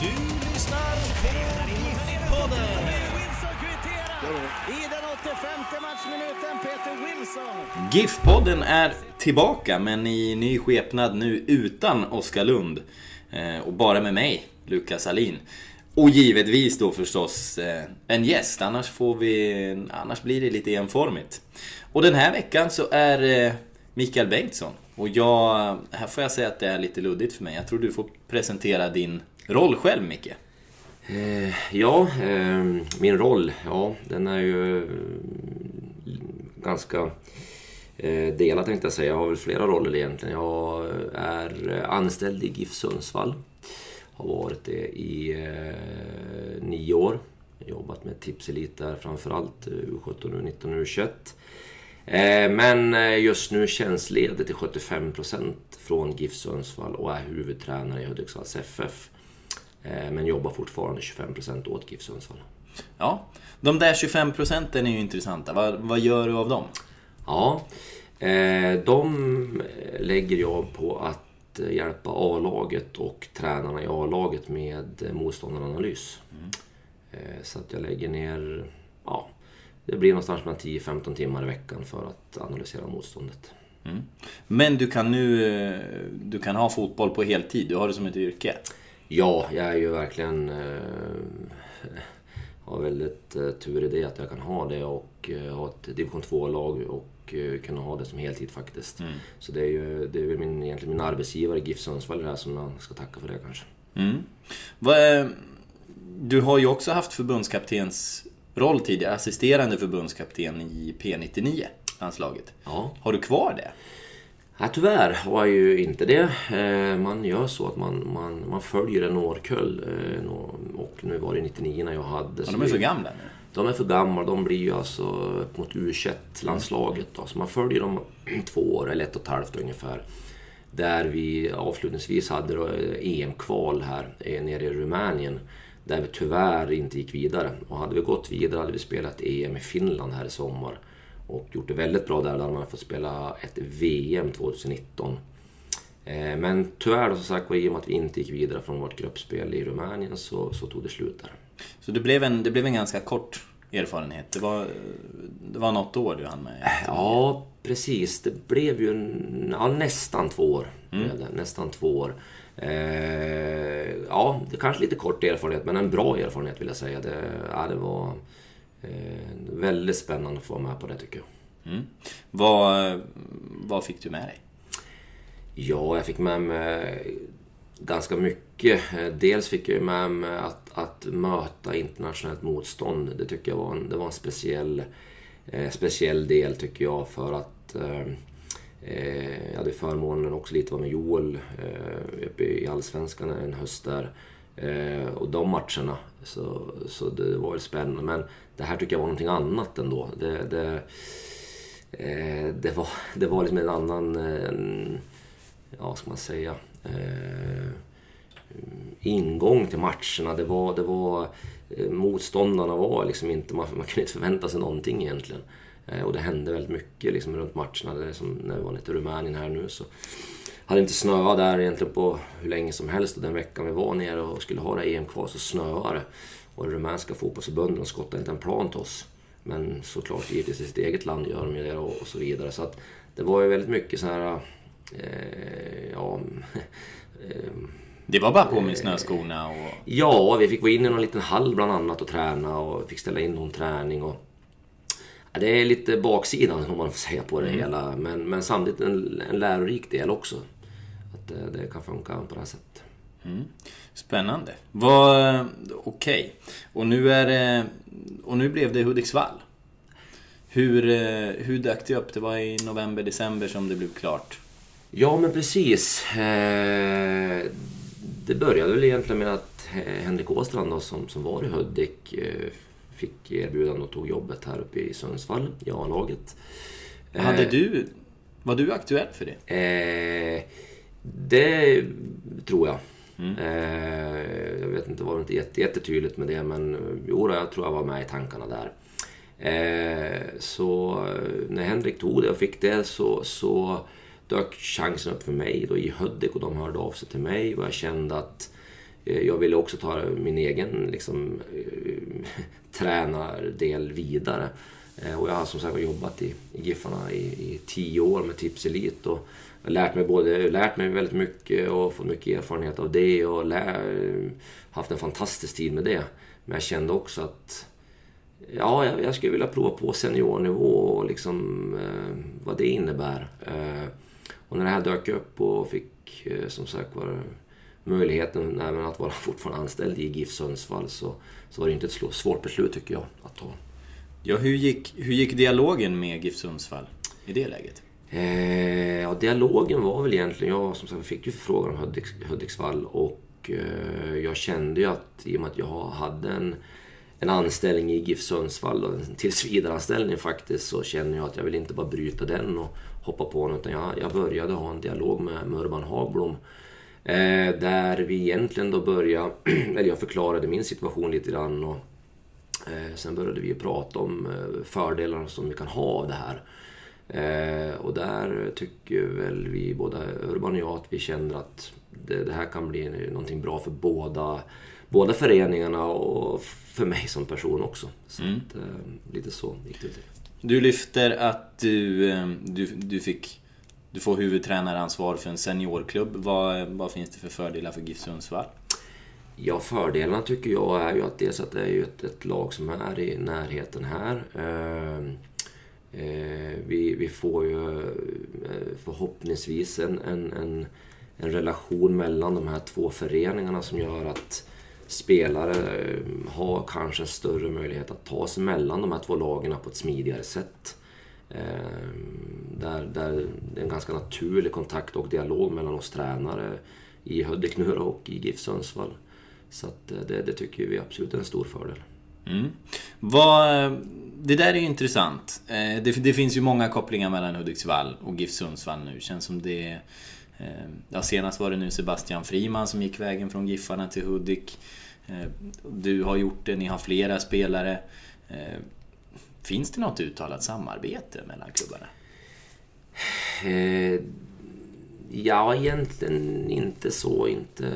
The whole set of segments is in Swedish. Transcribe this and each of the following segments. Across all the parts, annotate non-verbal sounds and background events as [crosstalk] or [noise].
Du lyssnar på GIF-podden. I den 85 matchminuten, Peter Wilson. GIF-podden är tillbaka men i ny skepnad nu utan Oskar Lund. Eh, och bara med mig, Lukas Alin. Och givetvis då förstås eh, en gäst, annars, får vi, annars blir det lite enformigt. Och den här veckan så är eh, Mikael Bengtsson. Och jag, här får jag säga att det är lite luddigt för mig. Jag tror du får presentera din roll själv, Micke. Eh, ja, eh, min roll, ja den är ju mm, ganska eh, delad tänkte jag säga. Jag har väl flera roller egentligen. Jag är eh, anställd i GIF Sundsvall. Har varit det i eh, nio år. Jobbat med Tipselit där framförallt, U17, U19 U21. Eh, Men eh, just nu tjänstledig till 75% från GIF Sundsvall och är huvudtränare i Hudiksvalls FF. Eh, Men jobbar fortfarande 25% åt GIF Sundsvall. Ja, de där 25 procenten är ju intressanta. Vad, vad gör du av dem? Ja, eh, de lägger jag på att hjälpa A-laget och tränarna i A-laget med motståndaranalys. Eh, Så att jag lägger ner, ja, det blir någonstans mellan 10-15 timmar i veckan för att analysera motståndet. Men du kan nu du kan ha fotboll på heltid, du har det som ett yrke. Ja, jag är ju verkligen... Eh, har väldigt eh, tur i det att jag kan ha det och eh, ha ett division 2-lag och eh, kunna ha det som heltid faktiskt. Så det är ju det är väl min, egentligen min arbetsgivare GIF Sundsvall här som jag ska tacka för det kanske. Mm. Vad är- Du har ju också haft förbundskaptens roll tidigare, assisterande förbundskapten i P99-landslaget. Ja. Har du kvar det? Nej, tyvärr jag ju inte det. Eh, Man gör så att man, man, man följer en årkull. eh, Och nu var det 99 när jag hade. Ja, så de är vi- gamla nu. De är för gamla, de blir ju alltså upp mot U21-landslaget. Då. Så man följer dem [clears throat] två år, eller ett och ett halvt ungefär. Där vi avslutningsvis hade eh, EM-kval här nere i Rumänien. Där vi tyvärr inte gick vidare. Och hade vi gått vidare hade vi spelat EM i Finland här i sommar. Och gjort det väldigt bra där. Där hade man fått spela ett VM 2019. Eh, Men tyvärr då, som sagt i och med att vi inte gick vidare från vårt gruppspel i Rumänien så, så tog det slut där. Så det blev en, det blev en ganska kort erfarenhet. Det var, det var något år du hann med. Ja, precis. Det blev ju en, ja, nästan två år. det. Nästan två år. Eh, ja, det kanske lite kort erfarenhet, men en bra erfarenhet vill jag säga. Det, ja, det var eh, väldigt spännande att få vara med på det tycker jag. Mm. Vad, vad fick du med dig? Ja, jag fick med mig ganska mycket. Eh, Dels fick jag med mig att, att möta internationellt motstånd. Det tycker jag var en, det var en speciell, eh, speciell del tycker jag för att eh, eh, jag hade förmånen också lite vara med Joel eh, uppe i Allsvenskan en höst där. Eh, och de matcherna, så, så det var ju spännande. Men det här tycker jag var någonting annat ändå. Det, det, eh, det, var, det var liksom en annan... En, ja, vad ska man säga, eh, ingång till matcherna. Det var, det var, eh, motståndarna var liksom inte, man, man kunde inte förvänta sig någonting egentligen. Eh, och det hände väldigt mycket liksom runt matcherna. Det är som när vi var nere i Rumänien här nu så hade inte snöat där egentligen på hur länge som helst. Och den veckan vi var nere och skulle ha det EM kvar så snöade det. Och det rumänska fotbollsförbundet skottade inte en plan till oss. Men såklart givetvis i sitt eget land gör de ju det och, och så vidare. Så att det var ju väldigt mycket så här... Eh, ja, [laughs] eh, Det var bara på med snöskorna och... Ja, vi fick gå in i någon liten hall bland annat och träna och fick ställa in någon träning. Och... Ja, det är lite baksidan om man får säga på det Mm. hela. Men, men samtidigt en, en lärorik del också. Att det, det kan funka på det här sättet. Spännande. Vad... Okej. Och nu är det... Och nu blev det Hudiksvall. Hur, eh, hur dök det upp? Det var i november, december som det blev klart. Ja, men precis. Eh, det började väl egentligen med att eh, Henrik Åstrand då, som, som var i Hudik fick erbjudande och tog jobbet här uppe i Sundsvall, i A-laget. Hade du... Var du aktuell för det? Det tror jag. Mm. Eh, jag vet inte, var det inte jätte, jättetydligt med det men eh, jo, jag tror jag var med i tankarna där. Eh, så eh, när Henrik tog det och fick det så, så dök chansen upp för mig då i Hudik och de hörde av sig till mig och jag kände att eh, jag ville också ta min egen liksom, eh, [laughs] tränardel vidare. Eh, Och jag har som sagt jobbat i, i Giffarna i, i tio år med Tips Elite. och lärt mig, både, lärt mig väldigt mycket och fått mycket erfarenhet av det och lär, haft en fantastisk tid med det. Men jag kände också att ja, jag, jag skulle vilja prova på seniornivå och liksom eh, vad det innebär. Eh, och när det här dök upp och fick eh, som sagt var möjligheten även att vara [laughs] fortfarande anställd i GIF Sundsvall så, så var det inte ett svårt beslut tycker jag att ta. Ja, hur gick, hur gick dialogen med GIF Sundsvall i det läget? Eh, ja, dialogen var väl egentligen, jag som sagt fick ju förfrågan om Hudiks, Hudiksvall och eh, jag kände ju att i och med att jag hade en, en anställning i GIF Sundsvall och en tillsvidareanställning faktiskt så känner jag att jag vill inte bara bryta den och hoppa på den utan jag, jag började ha en dialog med, med Urban Hagblom eh, där vi egentligen då började, [clears throat] eller jag förklarade min situation lite grann och Eh, sen började vi prata om eh, fördelarna som vi kan ha av det här. Eh, och där tycker väl vi, både Urban och jag, att vi känner att det, det här kan bli någonting bra för båda, båda föreningarna och för mig som person också. Så att, eh, lite så gick det till. Du lyfter att du, eh, du, du fick... Du får huvudtränaransvar för en seniorklubb. Vad, vad finns det för fördelar för GIF Sundsvall? Ja, fördelarna tycker jag är ju att dels att det är ju ett, ett lag som är i närheten här. Eh, Eh, vi, vi får ju eh, förhoppningsvis en, en, en, en relation mellan de här två föreningarna som gör att spelare eh, har kanske en större möjlighet att ta sig mellan de här två lagen på ett smidigare sätt. Där, där det är en ganska naturlig kontakt och dialog mellan oss tränare i Hudik och i GIF Sundsvall. Så att det, det tycker vi absolut är en stor fördel. Mm. Vad, det där är ju intressant. Eh, Det, det finns ju många kopplingar mellan Hudiksvall och GIF Sundsvall nu. Känns som det... eh, Ja, senast var det nu Sebastian Friman som gick vägen från Giffarna till Hudik. Eh, Du har gjort det, ni har flera spelare. Eh, Finns det något uttalat samarbete mellan klubbarna? Eh, ja, egentligen inte så, inte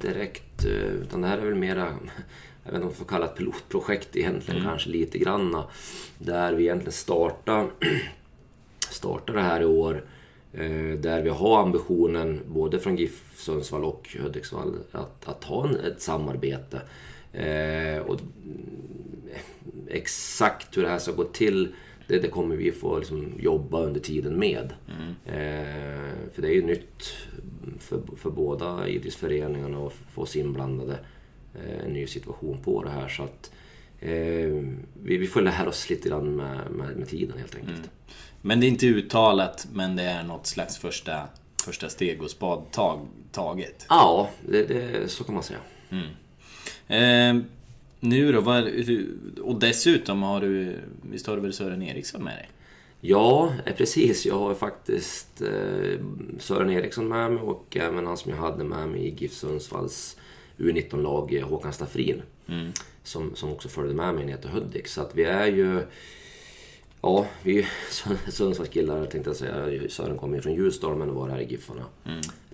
direkt. Eh, utan det här är väl mera, jag vet inte om man får kalla det ett pilotprojekt egentligen kanske lite granna. Där vi egentligen startar, [clears throat] startar det här i år. eh, Där vi har ambitionen, både från GIF Sundsvall och Hudiksvall, att, att ha en, ett samarbete. Eh, och exakt hur det här ska gå till, det, det kommer vi få liksom jobba under tiden med. Eh, för det är ju nytt för, för båda idrottsföreningarna att få oss inblandade. Eh, en ny situation på det här. Så att eh, vi, vi får lära oss lite grann med, med, med tiden helt enkelt. Men det är inte uttalat, men det är något slags första, första steg och spadtag taget. Ja, det, det, så kan man säga. Eh, nu då, vad, och dessutom har du, visst har du väl Sören Eriksson med dig? Ja, eh, precis. Jag har faktiskt eh, Sören Eriksson med mig och även han som jag hade med mig i GIF Sundsvalls U19-lag, eh, Håkan Staffrin. Som, som också följde med mig ner till Hudik. Så att vi är ju... Ja, vi är Sun- [laughs] Sundsvallskillar tänkte jag säga. Sören kommer ju från Ljusdal men var här i Giffarna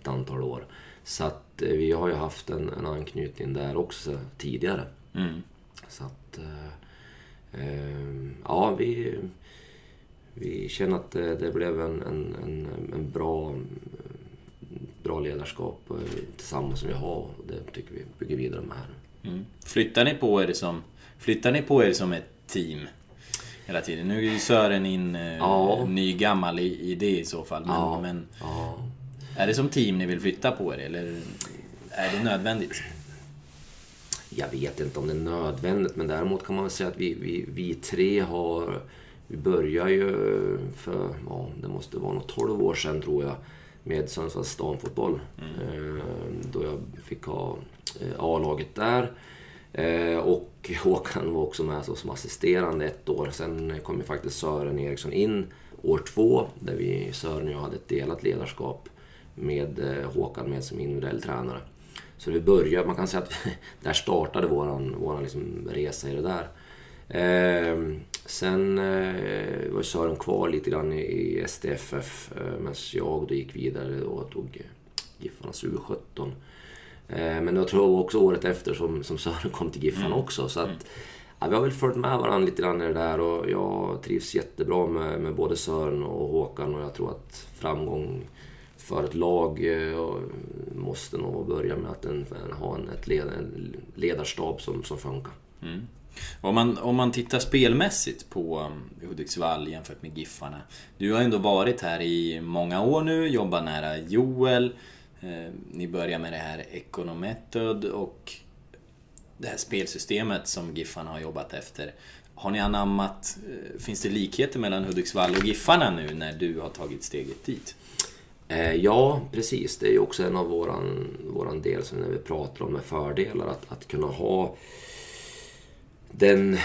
ett antal år. Så att eh, vi har ju haft en, en anknytning där också tidigare. Så att... Eh, eh, ja, vi... Vi känner att det, det blev en, en, en, en bra, bra ledarskap eh, tillsammans som vi har och det tycker vi bygger vidare med här. Flyttar ni på er som, flyttar ni på er som ett team? hela tiden. Nu är ju Sören in eh, Ja. ny gammal i, i det i så fall. Men, Ja. men Ja. är det som team ni vill flytta på er eller är det nödvändigt? Jag vet inte om det är nödvändigt, men däremot kan man säga att vi, vi, vi tre har... Vi börjar ju för, ja, det måste vara något 12 år sedan tror jag, med Sundsvalls damfotboll. Eh, Då jag fick ha eh, A-laget där. Eh, Och [laughs] Håkan var också med som assisterande ett år. Sen kom ju faktiskt Sören Eriksson in år två, där vi, Sören och jag hade ett delat ledarskap med eh, Håkan med som individuell tränare. Så vi började, man kan säga att [laughs] där startade våran, våran liksom resa i det där. Sen eh, var Sören kvar lite grann i, SDFF eh, medan jag då gick vidare och tog eh, Giffarnas U17. Eh, men jag tror också året efter som, som Sören kom till Giffarna också. Så att, ja, vi har väl följt med varandra lite grann i det där och jag trivs jättebra med, med både Sören och Håkan och jag tror att framgång för ett lag eh, måste nog börja med att en, ha en, ett led, en ledarstab som, som funkar. Om man, om man tittar spelmässigt på um, Hudiksvall jämfört med Giffarna. Du har ändå varit här i många år nu, jobbat nära Joel. Eh, ni börjar med det här Economethod och det här spelsystemet som Giffarna har jobbat efter. Har ni anammat, eh, finns det likheter mellan Hudiksvall och Giffarna nu när du har tagit steget dit? Eh, ja, precis. Det är ju också en av våran, våran del som när vi pratar om med fördelar. Att, att kunna ha den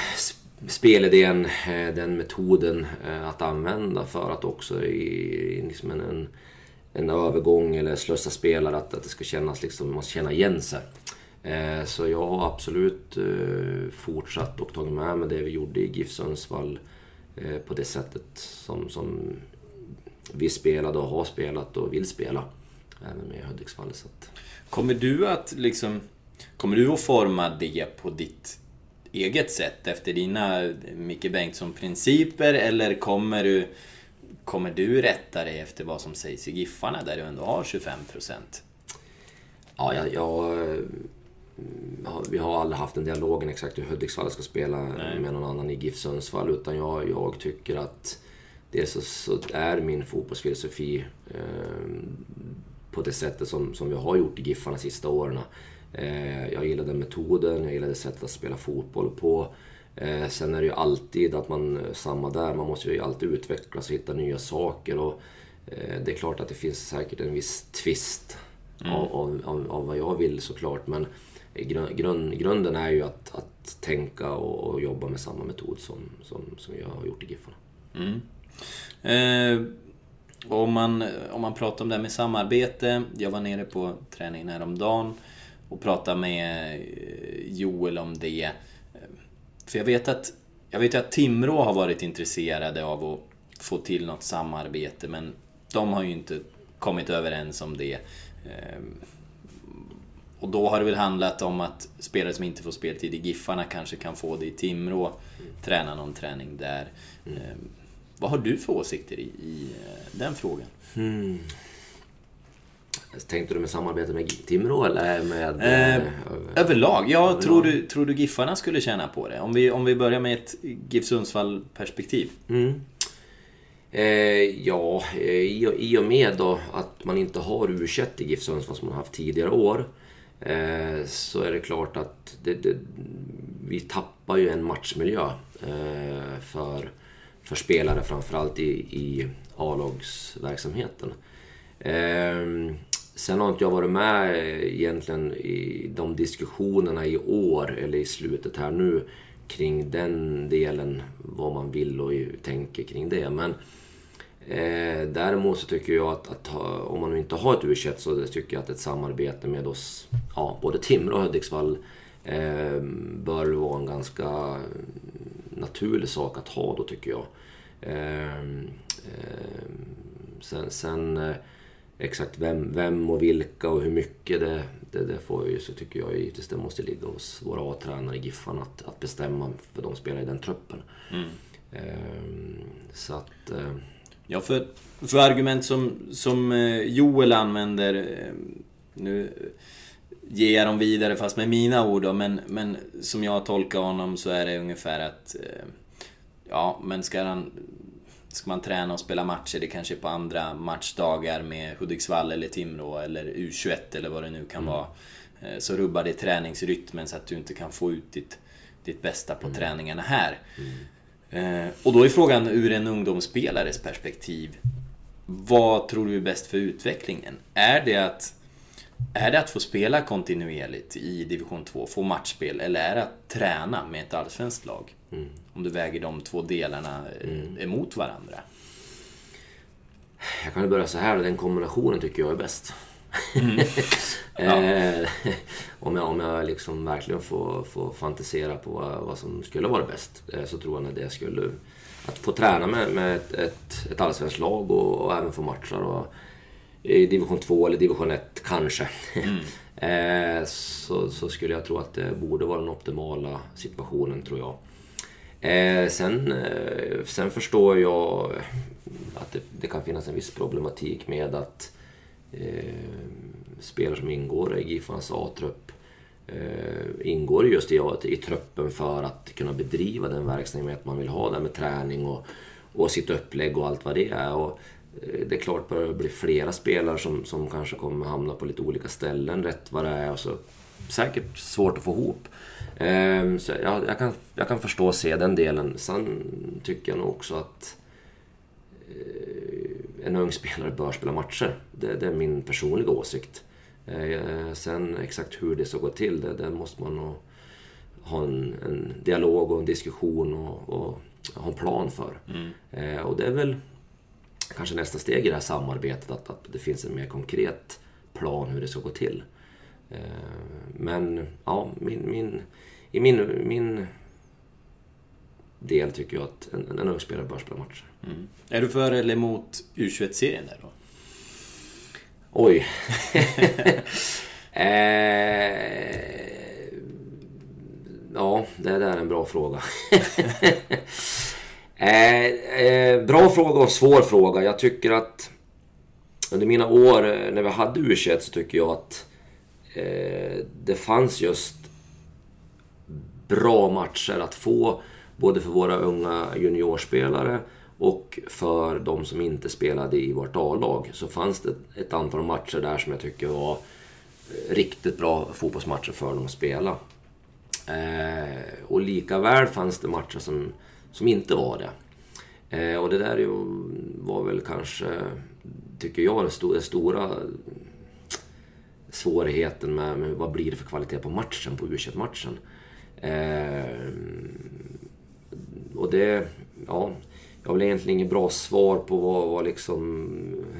spelidén, eh, den metoden eh, att använda för att också i, i liksom en, en, en övergång eller slussa spelare att, att det ska kännas liksom, man ska känna igen sig. Eh, så jag har absolut fortsatt och tagit med mig det vi gjorde i GIF Sundsvall på det sättet som, som vi spelade och har spelat och vill spela. Även med Hudiksvall. Så att, Kommer du att liksom... Kommer du att forma det på ditt eget sätt efter dina Micke Bengtsson-principer eller kommer du, kommer du rätta dig efter vad som sägs i Giffarna där du ändå har 25%? ja, jag, jag, vi har aldrig haft en dialogen exakt hur Hudiksvall ska spela Nej. med någon annan i GIF Sundsvall. Utan jag, jag tycker att dels så, så är min fotbollsfilosofi eh, på det sättet som, som vi har gjort i Giffarna de sista åren. Eh, jag gillar den metoden, jag gillar det sättet att spela fotboll på. Eh, sen är det ju alltid att man, eh, samma där, man måste ju alltid utvecklas och hitta nya saker. Och, eh, det är klart att det finns säkert en viss twist av, av, av, av vad jag vill såklart. Men grund, grund, grunden är ju att, att tänka och, och jobba med samma metod som, som, som jag har gjort i Giffarna. Eh, om, man, om man pratar om det här med samarbete. Jag var nere på träningen häromdagen och pratade med eh, Joel om det. Eh, För jag vet att jag vet att Timrå har varit intresserade av att få till något samarbete men de har ju inte kommit överens om det. Eh, Och då har det väl handlat om att spelare som inte får speltid i Giffarna kanske kan få det i Timrå. Träna någon träning där. Eh, Vad har du för åsikter i, i eh, den frågan? Tänkte du med samarbete med Timrå eller med... Eh, eh, Överlag, ja, Överlag. Tror, du, tror du Giffarna skulle tjäna på det? Om vi, om vi börjar med ett GIF Sundsvall-perspektiv. Mm. Eh, ja, eh, i, och- i och med då att man inte har u i GIF Sundsvall som man haft tidigare år. Eh, så är det klart att det, det, vi tappar ju en matchmiljö eh, för, för spelare framförallt i, i A-lagsverksamheten. Sen har inte jag varit med egentligen i de diskussionerna i år eller i slutet här nu kring den delen, vad man vill och tänker kring det. Men eh, däremot så tycker jag att, att ha, om man nu inte har ett u så tycker jag att ett samarbete med oss, ja, både Timrå och Hudiksvall eh, bör vara en ganska naturlig sak att ha då tycker jag. Eh, eh, sen sen eh, exakt vem, vem och vilka och hur mycket det, det, det får ju, så tycker jag givetvis det måste ligga hos våra A-tränare i Giffarna att, att bestämma för de spelar i den truppen. Eh, så att... Eh, Ja, för, för argument som, som eh, Joel använder, eh, nu ger jag dem vidare fast med mina ord då, men, men som jag tolkar honom så är det ungefär att eh, ja, men ska han... Ska man träna och spela matcher, det kanske är på andra matchdagar med Hudiksvall eller Timrå eller U21 eller vad det nu kan vara. Eh, Så rubbar det träningsrytmen så att du inte kan få ut ditt, ditt bästa på träningarna här. Eh, Och då är frågan ur en ungdomsspelares perspektiv. Vad tror du är bäst för utvecklingen? Är det att, är det att få spela kontinuerligt i division 2, få matchspel, eller är det att träna med ett allsvenskt lag? Om du väger de två delarna eh, emot varandra. Jag kan börja så här, den kombinationen tycker jag är bäst. Mm. [laughs] [laughs] eh, om jag, om jag liksom verkligen får, får fantisera på vad, vad som skulle vara bäst eh, så tror jag att det skulle... Att få träna med, med ett, ett, ett allsvenskt lag och, och även få matcher och, i division 2 eller division 1 kanske. [laughs] eh, så, så skulle jag tro att det borde vara den optimala situationen tror jag. Eh, sen, eh, sen förstår jag att det, det kan finnas en viss problematik med att eh, spelare som ingår i Giffarnas A-trupp eh, ingår just i, i truppen för att kunna bedriva den verksamhet man vill ha där med träning och, och sitt upplägg och allt vad det är. Och, eh, det är klart att det blir flera spelare som, som kanske kommer hamna på lite olika ställen rätt vad det är. Och så, säkert svårt att få ihop. Ehm, så jag, jag, kan, jag kan förstå och se den delen. Sen tycker jag nog också att eh, en ung spelare bör spela matcher. Det, det är min personliga åsikt. Eh, sen exakt hur det ska gå till, det, det måste man nog ha en, en dialog och en diskussion och, och ha en plan för. Eh, och det är väl kanske nästa steg i det här samarbetet, att, att det finns en mer konkret plan hur det ska gå till. Men ja, min, min, i min, min del tycker jag att en, en ung spelare bör spela matcher. Är du för eller emot U21-serien där då? Oj. [laughs] [laughs] eh, ja, det där är en bra fråga. [laughs] eh, eh, bra fråga och svår fråga. Jag tycker att under mina år eh, när vi hade U21 så tycker jag att eh, det fanns just bra matcher att få. Både för våra unga juniorspelare och för de som inte spelade i vårt A-lag. Så fanns det ett antal matcher där som jag tycker var eh, riktigt bra fotbollsmatcher för dem att spela. Eh, och likaväl fanns det matcher som, som inte var det. Eh, och det där ju, var väl kanske, tycker jag, den, sto- den stora svårigheten med, med vad blir det för kvalitet på matchen, på U21-matchen. Eh, och det, ja, jag har väl egentligen inget bra svar på vad, vad liksom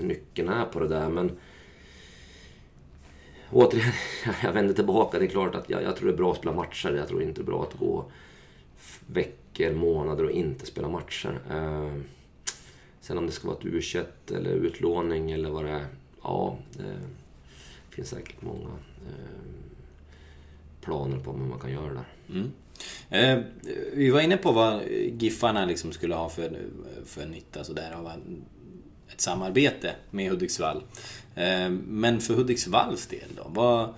nyckeln är på det där men Återigen, [laughs] jag vänder tillbaka. Det är klart att jag, jag tror det är bra att spela matcher. Jag tror inte det är bra att gå veckor, månader och inte spela matcher. Eh, sen om det ska vara ett U21 eller utlåning eller vad det är. Ja, det finns säkert många eh, planer på hur man kan göra där. Eh, vi var inne på vad Giffarna liksom skulle ha för, för nytta sådär av ett samarbete med Hudiksvall. Eh, men för Hudiksvalls del då? Vad,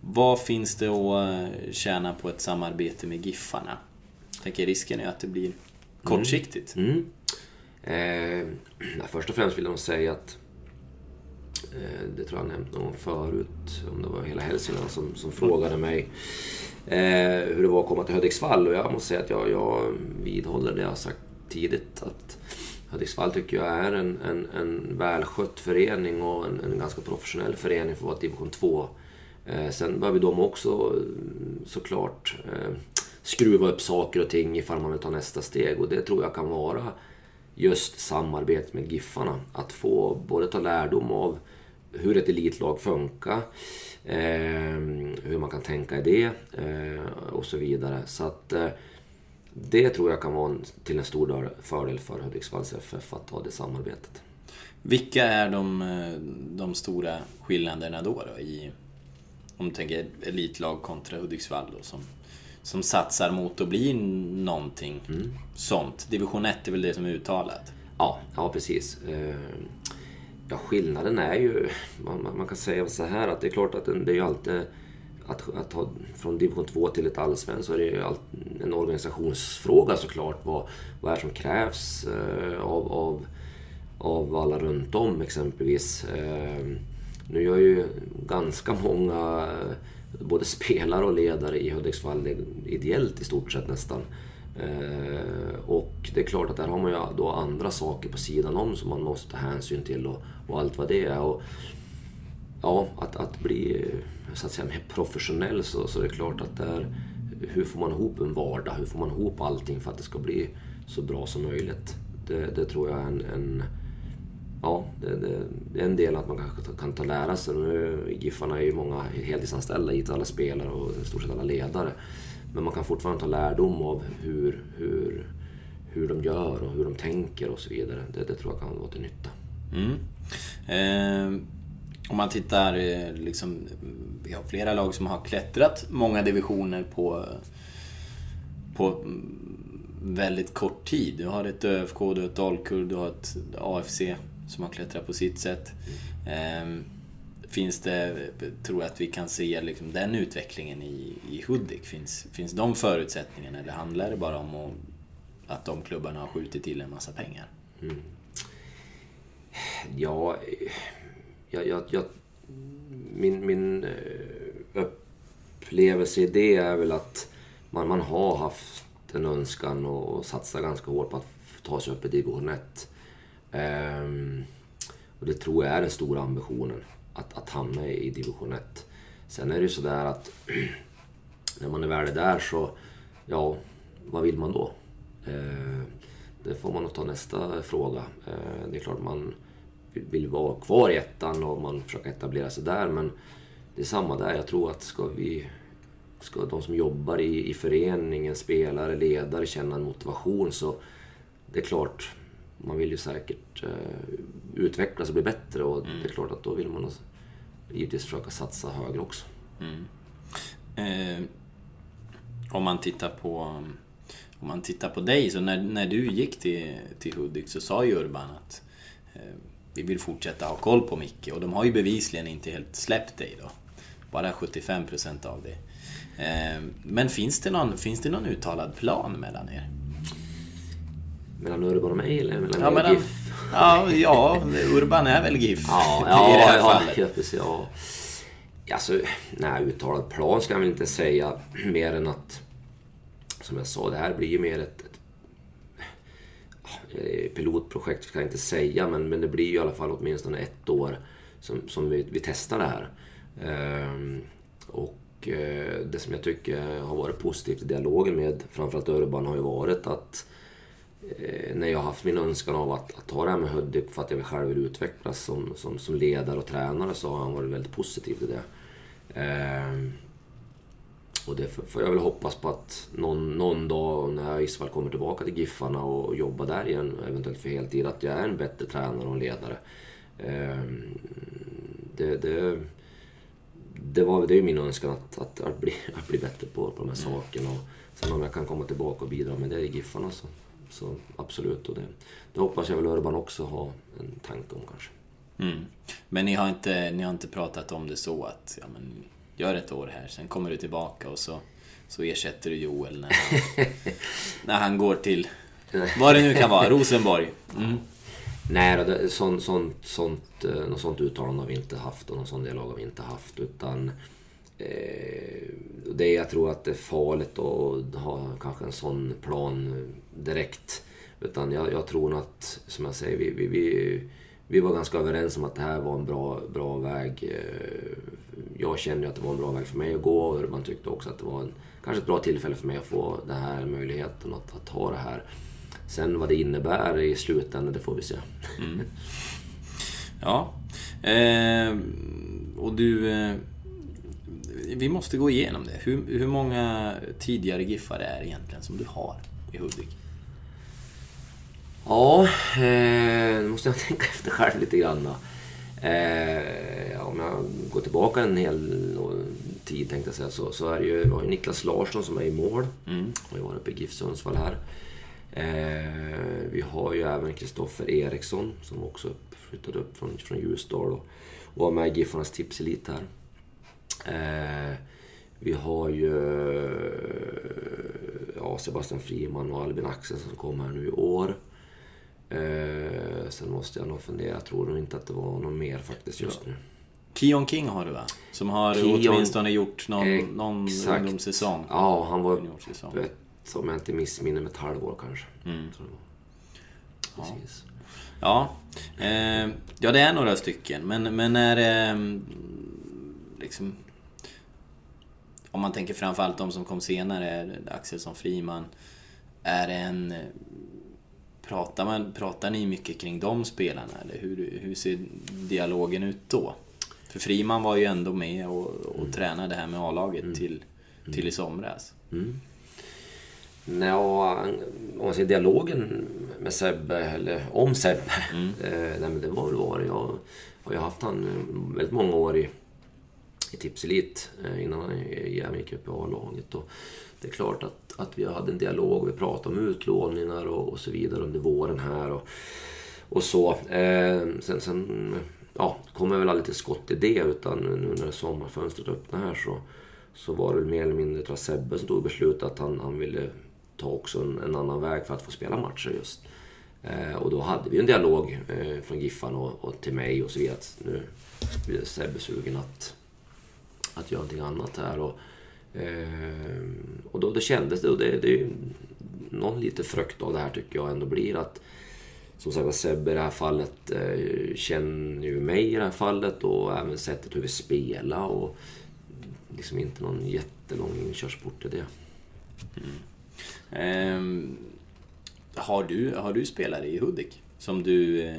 vad finns det att eh, tjäna på ett samarbete med Giffarna? Jag tänker risken är att det blir kortsiktigt. Mm. Eh, [clears throat] först och främst vill jag nog säga att Eh, det tror jag nämnt någon gång förut, om det var hela Hälsingland som, som frågade mig eh, hur det var att komma till Hudiksvall och jag måste säga att jag, jag vidhåller det jag har sagt tidigt att Hudiksvall tycker jag är en, en, en välskött förening och en, en ganska professionell förening för att vara division 2. Eh, sen behöver de också mm, såklart eh, skruva upp saker och ting ifall man vill ta nästa steg och det tror jag kan vara just samarbetet med Giffarna. Att få både ta lärdom av hur ett elitlag funkar, eh, hur man kan tänka i det eh, och så vidare. Så att eh, det tror jag kan vara en, till en stor fördel för Hudiksvalls FF att ha det samarbetet. Vilka är de, eh, de stora skillnaderna då, då i, om du tänker elitlag kontra Hudiksvall då, som, som satsar mot att bli någonting sånt? Division 1 är väl det som är uttalat? Ja, ja precis. Eh, Ja, skillnaden är ju... Man, man- kan säga så här att det är klart att det är ju alltid... att, att ta från division 2 till ett allsvenskt så är det ju en organisationsfråga såklart. Vad, vad är som krävs eh, av, av, av alla runt om exempelvis. Eh, nu gör ju ganska många både spelare och ledare i Hudiksvall ideellt i stort sett nästan. Eh, och det är klart att där har man ju då andra saker på sidan om som man måste ta hänsyn till och, och allt vad det är. Och, ja, att, att bli så att säga, mer professionell så, så är det klart att där, hur får man ihop en vardag? Hur får man ihop allting för att det ska bli så bra som möjligt? Det, det tror jag är en, en ja, det, det, det, är en del att man kanske kan ta lära sig. Nu, Giffarna är ju många heltidsanställda, hit alla spelare och i stort sett alla ledare. Men man kan fortfarande ta lärdom av hur, hur, hur de gör och hur de tänker och så vidare. Det, det tror jag kan vara till nytta. Mm. Eh, om man tittar, eh, liksom, vi har flera lag som har klättrat många divisioner på, på väldigt kort tid. Du har ett ÖFK, du har ett Dalkurd, du har ett AFC som har klättrat på sitt sätt. Ehm, finns det, tror jag att vi kan se liksom den utvecklingen i, i Hudik? Finns, finns de förutsättningarna eller handlar det bara om att, att de klubbarna har skjutit till en massa pengar? Mm. Ja, jag, jag, jag, min, min eh, upplevelse i det är väl att man, man har haft en önskan och satsa ganska hårt på att ta sig upp i division 1. Ehm, och det tror jag är den stora ambitionen, att, att hamna i division 1. Sen är det ju sådär att [clears throat] när man är väl där så, ja, vad vill man då? Uh, det får man nog ta nästa fråga. Ehm, det är klart man vill vara kvar i ettan och man försöker etablera sig där. Men det är samma där. Jag tror att ska vi ska de som jobbar i, i föreningen, spelare, ledare, känna en motivation så det är klart, man vill ju säkert eh, utvecklas och bli bättre och mm. det är klart att då vill man givetvis försöka satsa högre också. Mm. Eh, om man tittar på om man tittar på dig, så när, när du gick till, till Hudik så sa ju Urban att eh, vi vill fortsätta ha koll på Micke och de har ju bevisligen inte helt släppt dig då. Bara 75% av det. Eh, men finns det, någon, finns det någon uttalad plan mellan er? Mellan Urban och mig eller mellan ja, mellan, GIF? Ja, ja, Urban är väl GIF ja, [laughs] ja, i det här ja, fallet. Ja, precis, ja. Alltså, nej, uttalad plan ska jag väl inte säga [clears throat] mer än att som jag sa, det här blir ju mer ett, Eh, pilotprojekt ska jag inte säga, men, men det blir ju i alla fall åtminstone ett år som, som vi, vi testar det här. Ehm, och eh, det som jag tycker har varit positivt i dialogen med framförallt Urban har ju varit att när jag har haft min önskan av att, att ta det här med Hudik för att jag själv vill utvecklas som, som, som ledare och tränare så har han varit väldigt positiv till det. Ehm, och det får jag väl hoppas på att någon, någon dag när Isvall kommer tillbaka till Giffarna och jobbar där igen, eventuellt för heltid, att jag är en bättre tränare och ledare. Ehm, det, det, det, var, det är min önskan att, att, att, bli, [laughs] att bli bättre på, på de här mm. sakerna. Och sen om jag kan komma tillbaka och bidra med det i Giffarna så, så absolut. Och det, det hoppas jag väl Urban också har en tanke om kanske. Mm. Men ni har, inte, ni har inte pratat om det så att ja, men gör ett år här, sen kommer du tillbaka och så, så ersätter du Joel när han, [laughs] när han går till, vad det nu kan vara, Rosenborg. Mm. Nej, det, sånt, sånt, sånt, eh, något sånt uttalande har vi inte haft och någon sån dialog har vi inte haft. Utan Eh, det jag tror att det är farligt att ha kanske en sån plan direkt. Utan jag, jag tror att, som jag säger, vi, vi, vi vi var ganska överens om att det här var en bra, bra väg. Eh, jag kände att det var en bra väg för mig att gå och man tyckte också att det var en, kanske ett bra tillfälle för mig att få den här möjligheten att, att ha det här. Sen vad det innebär i slutändan, det får vi se. Mm. Ja. Eh, och du... Eh, vi måste gå igenom det. Hur, hur många tidigare giffare är det egentligen som du har i Hudik? Ja, eh, nu måste jag tänka [laughs] efter själv lite grann. Eh, om jag går tillbaka en hel tid tänkte jag säga så, så är det ju, var ju Niklas Larsson som är i mål. Mm. Har ju varit uppe i GIF Sundsvall här. Eh, vi har ju även Kristoffer Eriksson som också flyttade upp från, från Ljusdal och, och var med i Giffarnas tipselit här. Eh, Vi har ju ja, Sebastian Friman och Albin Axelsson som kommer här nu i år. Eh, sen måste jag nog fundera. Jag tror nog inte att det var någon mer faktiskt just nu. Keon King har du va? Som har Keon, åtminstone gjort någon, någon ungdomssäsong. Ja, han var öppet, om jag inte missminner mig, ett halvår kanske. Mm. Precis. Ja, eh, ja det är några stycken. Men, men är det... liksom, om man tänker framförallt de som kom senare, Axelsson Friman. Är en... Pratar, man, pratar ni mycket kring de spelarna? Eller hur, hur ser dialogen ut då? För Friman var ju ändå med och, och mm. tränade här med A-laget mm. till, till i somras. Mm. Nå, om man säger dialogen med Sebbe, eller om Sebbe. Mm. [laughs] Eh, nej men det var väl var Jag har ju haft han väldigt många år i, Eh, i Tipselit innan han även gick upp i A-laget. Och det är klart att, att vi hade en dialog, vi pratade om utlåningar och, och så vidare under våren här. Och, och så. Eh, sen, sen ja, kom jag väl aldrig till skott i det utan nu när sommarfönstret öppnade här så, så var det mer eller mindre tror jag, Sebbe som tog beslutet att han, han ville ta också en, en, annan väg för att få spela matcher just. Eh, och då hade vi en dialog eh, från Giffan och, och, till mig och så vidare att nu blir Sebbe sugen att, att göra någonting annat här. Och, eh, och då, då kändes det, och det, det är ju någon lite frukt av det här tycker jag ändå blir att som sagt Sebbe i det här fallet eh, känner ju mig i det här fallet och även sättet hur vi spelar och liksom inte någon jättelång inkörsport till det. Mm. Um, har, du, har du spelare i Hudik som du eh,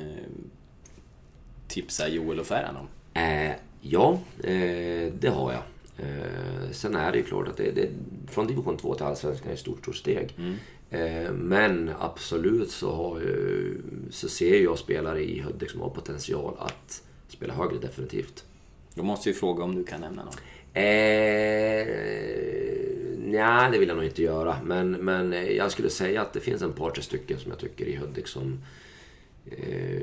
tipsar Joel och Ferran om? Eh, ja, eh, det har jag. Eh, sen är det ju klart att det, det, från division 2 till allsvenskan är ett stort, stort steg. Mm. Eh, men absolut så, har ju, så ser jag spelare i Hudik som har potential att spela högre definitivt. Då måste jag fråga om du kan nämna någon. Eh, nej, det vill jag nog inte göra. Men, men jag skulle säga att det finns en par, tre stycken som jag tycker i Hudik som... Eh,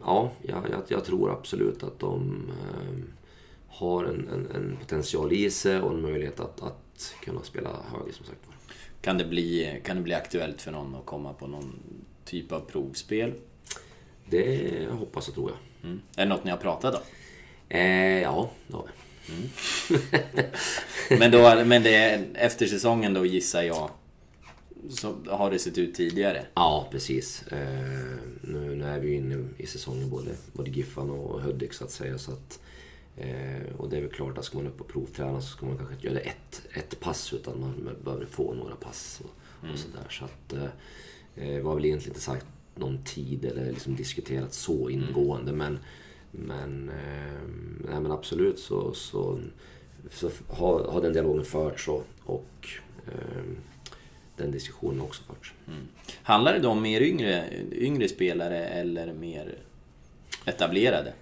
ja, jag, jag, tror absolut att de eh, har en, en, en, potential i sig och en möjlighet att, att kunna spela högre som sagt kan det, bli, kan det bli aktuellt för någon att komma på någon typ av provspel? Det hoppas och tror jag. Mm. Är det något ni har pratat om? Eh, ja, det har vi. Mm. [laughs] men, då, men det, efter säsongen då gissar jag så har det sett ut tidigare? Ja, precis. Eh, nu, nu är vi inne i säsongen både, både Giffan och Hudik så att säga. Så att, eh, och det är väl klart att ska man upp och provträna så ska man kanske inte göra ett, ett pass utan man behöver få några pass och, mm. och sådär. Så att eh, eh var väl egentligen inte sagt någon tid eller liksom diskuterat så ingående. Mm. Men men, eh, nej, men absolut så, så, så har, har den dialogen förts och, och eh, den diskussionen också förts. Mm. Handlar det då om mer yngre, yngre spelare eller mer etablerade?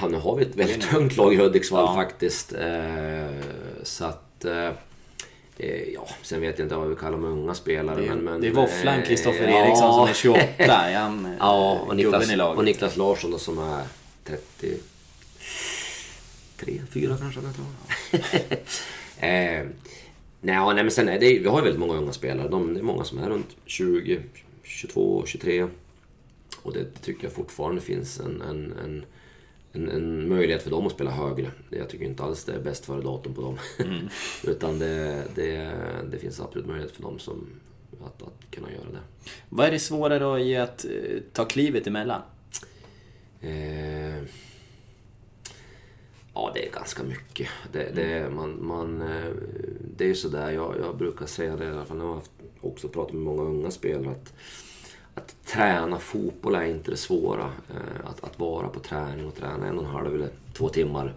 Ja, nu har vi ett väldigt tungt lag i Hudiksvall ja. faktiskt. Eh, så att... Eh, eh, ja, sen vet jag inte vad vi kallar de unga spelare. Det men, men, det är våfflan Kristoffer eh, Eriksson ja. som är [laughs] 28. Han, ja, och Niklas, och Niklas Larsson då, som är 33, 4 kanske. Jag tror. [laughs] eh, nej, nej, men sen är det, vi har ju väldigt många unga spelare. De, det är många som är runt 20, 22, 23. Och det tycker jag fortfarande finns en, en, en, en, en möjlighet för dem att spela högre. Jag tycker inte alls det är bäst före datum på dem. Mm. [laughs] Utan det, det, det finns absolut möjlighet för dem som, att, att kunna göra det. Vad är det svårare då i att eh, ta klivet emellan? Eh, ja, det är ganska mycket. Det, det, man, man, eh, det är sådär, jag, jag brukar säga det i alla fall när jag har också pratat med många unga spelare. Att, att träna fotboll är inte det svåra. Eh, att, att vara på träning och träna en och en halv eller två timmar.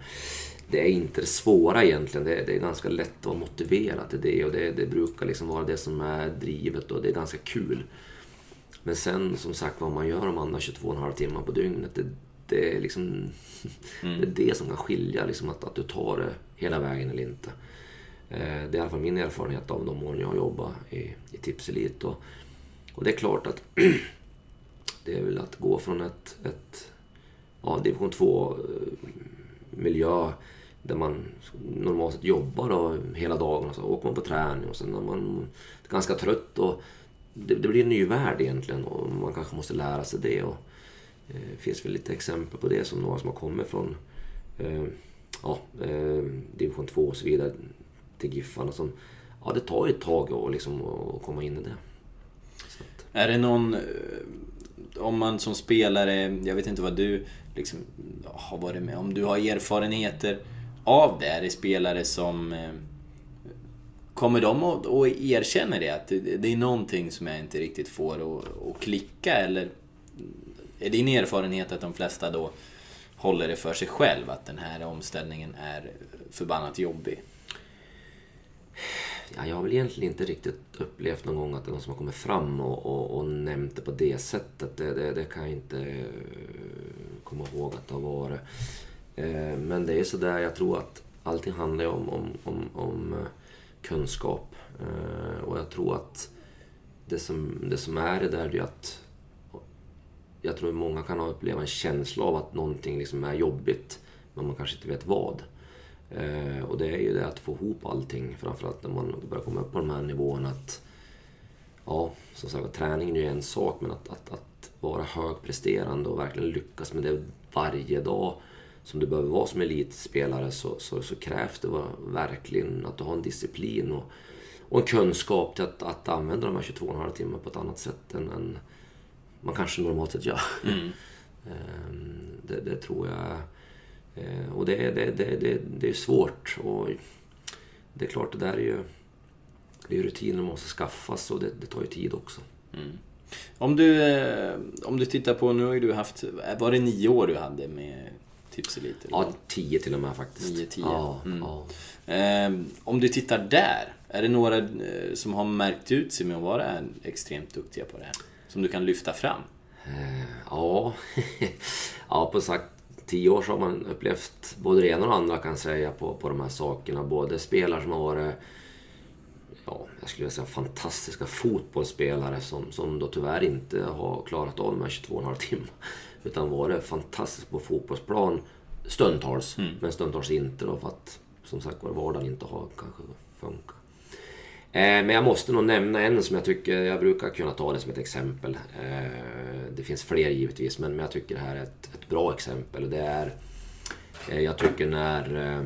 Det är inte det svåra egentligen. Det, det är ganska lätt att vara motiverad till det och det, det brukar liksom vara det som är drivet och det är ganska kul. Men sen som sagt vad man gör de andra 22,5 timmar på dygnet. Det, det, är liksom, mm. det är det som kan skilja, liksom, att, att du tar det hela vägen eller inte. Eh, det är i alla fall min erfarenhet av de åren jag har jobbat i, i Tipselit. Och, och det är klart att [clears throat] det är väl att gå från ett, ett ja, division 2 miljö där man normalt sett jobbar då, hela dagen och så åker man på träning och sen är man ganska trött och det, det blir en ny värld egentligen och man kanske måste lära sig det. Och, eh, det finns väl lite exempel på det som några som har kommit från eh, ja, eh, division 2 och så vidare till Giffarna som ja, det tar ju ett tag att liksom, att komma in i det. Att... Är det någon, eh, om man som spelare, jag vet inte vad du liksom har varit med om, du har erfarenheter av det? Är det spelare som eh, Kommer de att, att erkänna det? Att det är någonting som jag inte riktigt får att, att klicka? Eller är din erfarenhet att de flesta då håller det för sig själv? Att den här omställningen är förbannat jobbig? Ja, jag har väl egentligen inte riktigt upplevt någon gång att det är någon som har kommit fram och, och, och nämnt det på det sättet. Det, det, det, kan jag inte eh, komma ihåg att det har varit. Eh, men det är sådär, jag tror att allting handlar om, om, om, om eh, kunskap. Och jag tror att det som, det som är det där är att jag tror många kan uppleva en känsla av att någonting liksom är jobbigt, men man kanske inte vet vad. Eh, och det är ju det att få ihop allting, framförallt när man börjar komma upp på de här nivåerna. Att, ja, som sagt träningen är ju en sak, men att, att, att vara högpresterande och verkligen lyckas med det varje dag som du behöver vara som elitspelare så, så, så krävs det verkligen att du har en disciplin och, och en kunskap till att, att använda de här 22,5 timmarna på ett annat sätt än, än man kanske normalt sett gör. Mm. [laughs] Ehm, det, det, tror jag Eh, och det, det, det, det, det är svårt. Och det är klart, det där är ju det är rutiner måste skaffas och det, det tar ju tid också. Mm. Om, du, eh, om du tittar på, nu har ju du haft, var det nio år du hade med Tipselit? Ja, tio till och med faktiskt. Nio, tio. Ja, mm. ja. Eh, om du tittar där, är det några eh, som har märkt ut sig med att vara extremt duktiga på det här? Som du kan lyfta fram? Eh, ja, [laughs] ja på sagt tio år så har man upplevt både det ena och det andra kan säga på, på de här sakerna. Både spelare som har varit, ja, jag skulle säga fantastiska fotbollsspelare som, som då tyvärr inte har klarat av de här 22,5 timmar. [laughs] Utan varit fantastiskt på fotbollsplan stundtals, mm. men stundtals inte då för att som sagt var vardagen inte har kanske funkat. Eh, men jag måste nog nämna en som jag tycker, jag brukar kunna ta det som ett exempel. Eh, det finns fler givetvis, men jag tycker det här är ett, ett bra exempel. Det är, eh, jag tycker när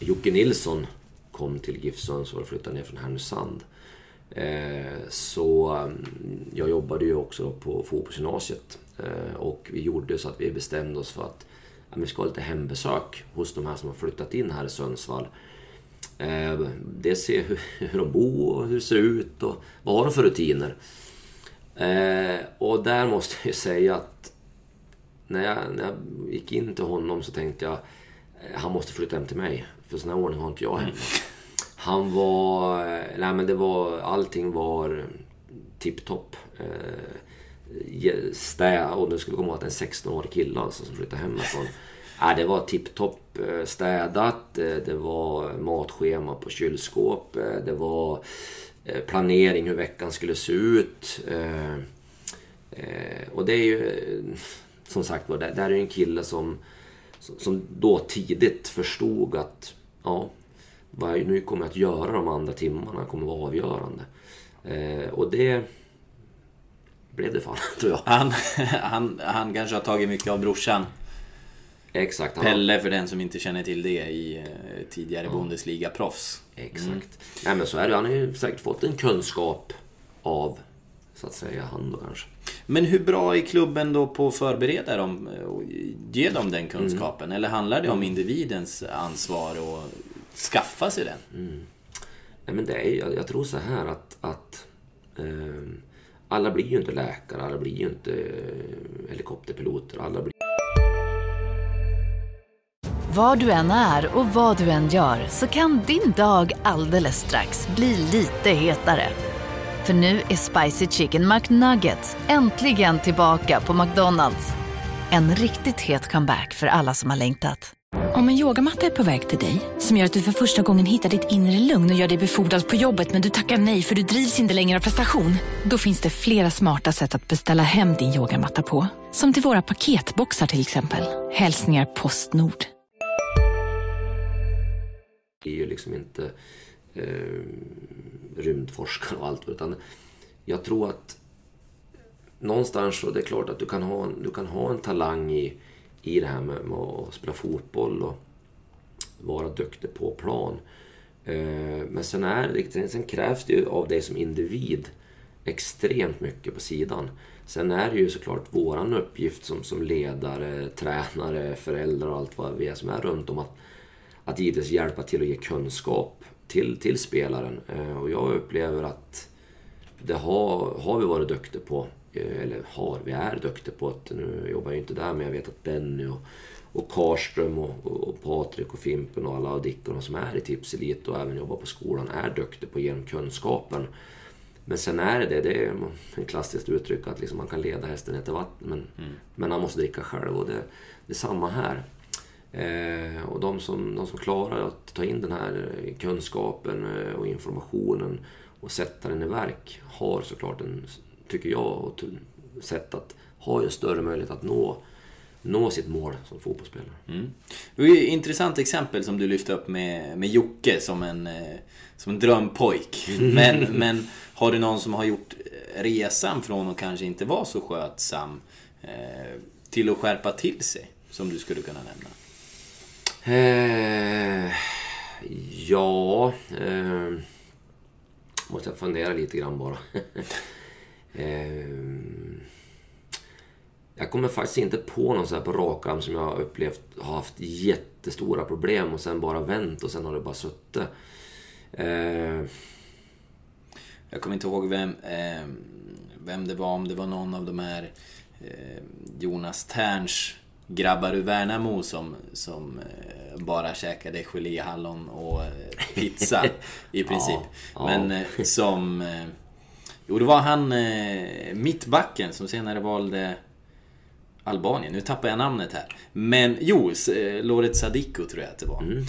Jocke Nilsson kom till GIF Sundsvall och flyttade ner från Härnösand. Så mm, jag jobbade ju också på fotbollsgymnasiet och vi gjorde så att vi bestämde oss för att vi ska ha lite hembesök hos de här som har flyttat in här i Sundsvall. Eh, dels se hur, [laughs] hur de bor och hur det ser ut och vad har de för rutiner. Eh, och där måste jag säga att när jag, när jag gick in till honom så tänkte jag eh, han måste flytta hem till mig. För sån här ordning har inte jag hemma. Han var... Eh, nej men det var... Allting var tipptopp. Eh, stä, och nu skulle komma ihåg att det är en 16-årig kille alltså som flyttade hemifrån. Ja, det var tipptopp eh, städat, eh, det var matschema på kylskåp, eh, det var planering hur veckan skulle se ut. Och det är ju som sagt var, det där är en kille som, som då tidigt förstod att ja, vad jag nu kommer jag att göra de andra timmarna kommer vara avgörande. Och det blev det fan, [laughs] tror jag. Han, han, han kanske har tagit mycket av brorsan Exakt. Pelle för den som inte känner till det i eh, tidigare ja. Bundesliga-proffs. Exakt. Mm. Nej men så är det. Han har ju säkert fått en kunskap av, så att säga, han då kanske. Men hur bra är klubben då på att förbereda dem och ge dem den kunskapen? Mm. Eller handlar det om mm. individens ansvar att skaffa sig den? Mm. Nej men det är, jag, jag tror så här att, att eh, alla blir ju inte läkare, alla blir ju inte eh, helikopterpiloter, alla blir var du än är och vad du än gör så kan din dag alldeles strax bli lite hetare. För nu är Spicy Chicken McNuggets äntligen tillbaka på McDonalds. En riktigt het comeback för alla som har längtat. Om en yogamatta är på väg till dig, som gör att du för första gången hittar ditt inre lugn och gör dig befordrad på jobbet men du tackar nej för du drivs inte längre av prestation. Då finns det flera smarta sätt att beställa hem din yogamatta på. Som till våra paketboxar till exempel. Hälsningar Postnord är ju liksom inte eh, rymdforskare och allt. Utan jag tror att någonstans så det är klart att du kan ha, du kan ha en talang i, i det här med, med att spela fotboll och vara duktig på plan. Eh, men sen, är, sen krävs det ju av dig som individ extremt mycket på sidan. Sen är det ju såklart våran uppgift som, som ledare, tränare, föräldrar och allt vad vi är som är runt om att, att givetvis hjälpa till att ge kunskap till, till spelaren. Eh, och jag upplever att det har, har vi varit duktiga på. Eh, eller har, vi är duktiga på att, nu jobbar jag inte där men jag vet att Benny och, och Karström och, och Patrik och Fimpen och alla och Dickon som är i Tipselit och även jobbar på skolan är duktiga på att ge dem kunskapen. Men sen är det det, det är ett klassiskt uttryck att liksom man kan leda hästen till vatten men, mm. men han måste dricka själv och det, det är samma här. Eh, och de som, de som klarar att ta in den här kunskapen eh, och informationen och sätta den i verk har såklart en, tycker jag, ett sätt att ha en större möjlighet att nå nå sitt mål som fotbollsspelare. Mm. Det var ju ett intressant exempel som du lyfte upp med, med Jocke som en, eh, som en drömpojk. Men, men har du någon som har gjort resan från att kanske inte vara så skötsam eh, till att skärpa till sig? Som du skulle kunna nämna? Eh, ja... Eh, måste jag fundera lite grann bara. [laughs] eh, jag kommer faktiskt inte på någon så här på rak arm som jag har upplevt har haft jättestora problem och sen bara vänt och sen har det bara suttit. Eh... Jag kommer inte ihåg vem, eh, vem det var, om det var någon av de här eh, Jonas Terns grabbar ur Värnamo som, som eh, bara käkade gelé, hallon och eh, pizza [laughs] i princip. Ja, Men ja. Eh, som... Jo, det var han mittbacken som senare valde Albanien, nu tappar jag namnet här. Men jo, Loret Sadiko tror jag att det var. Mm.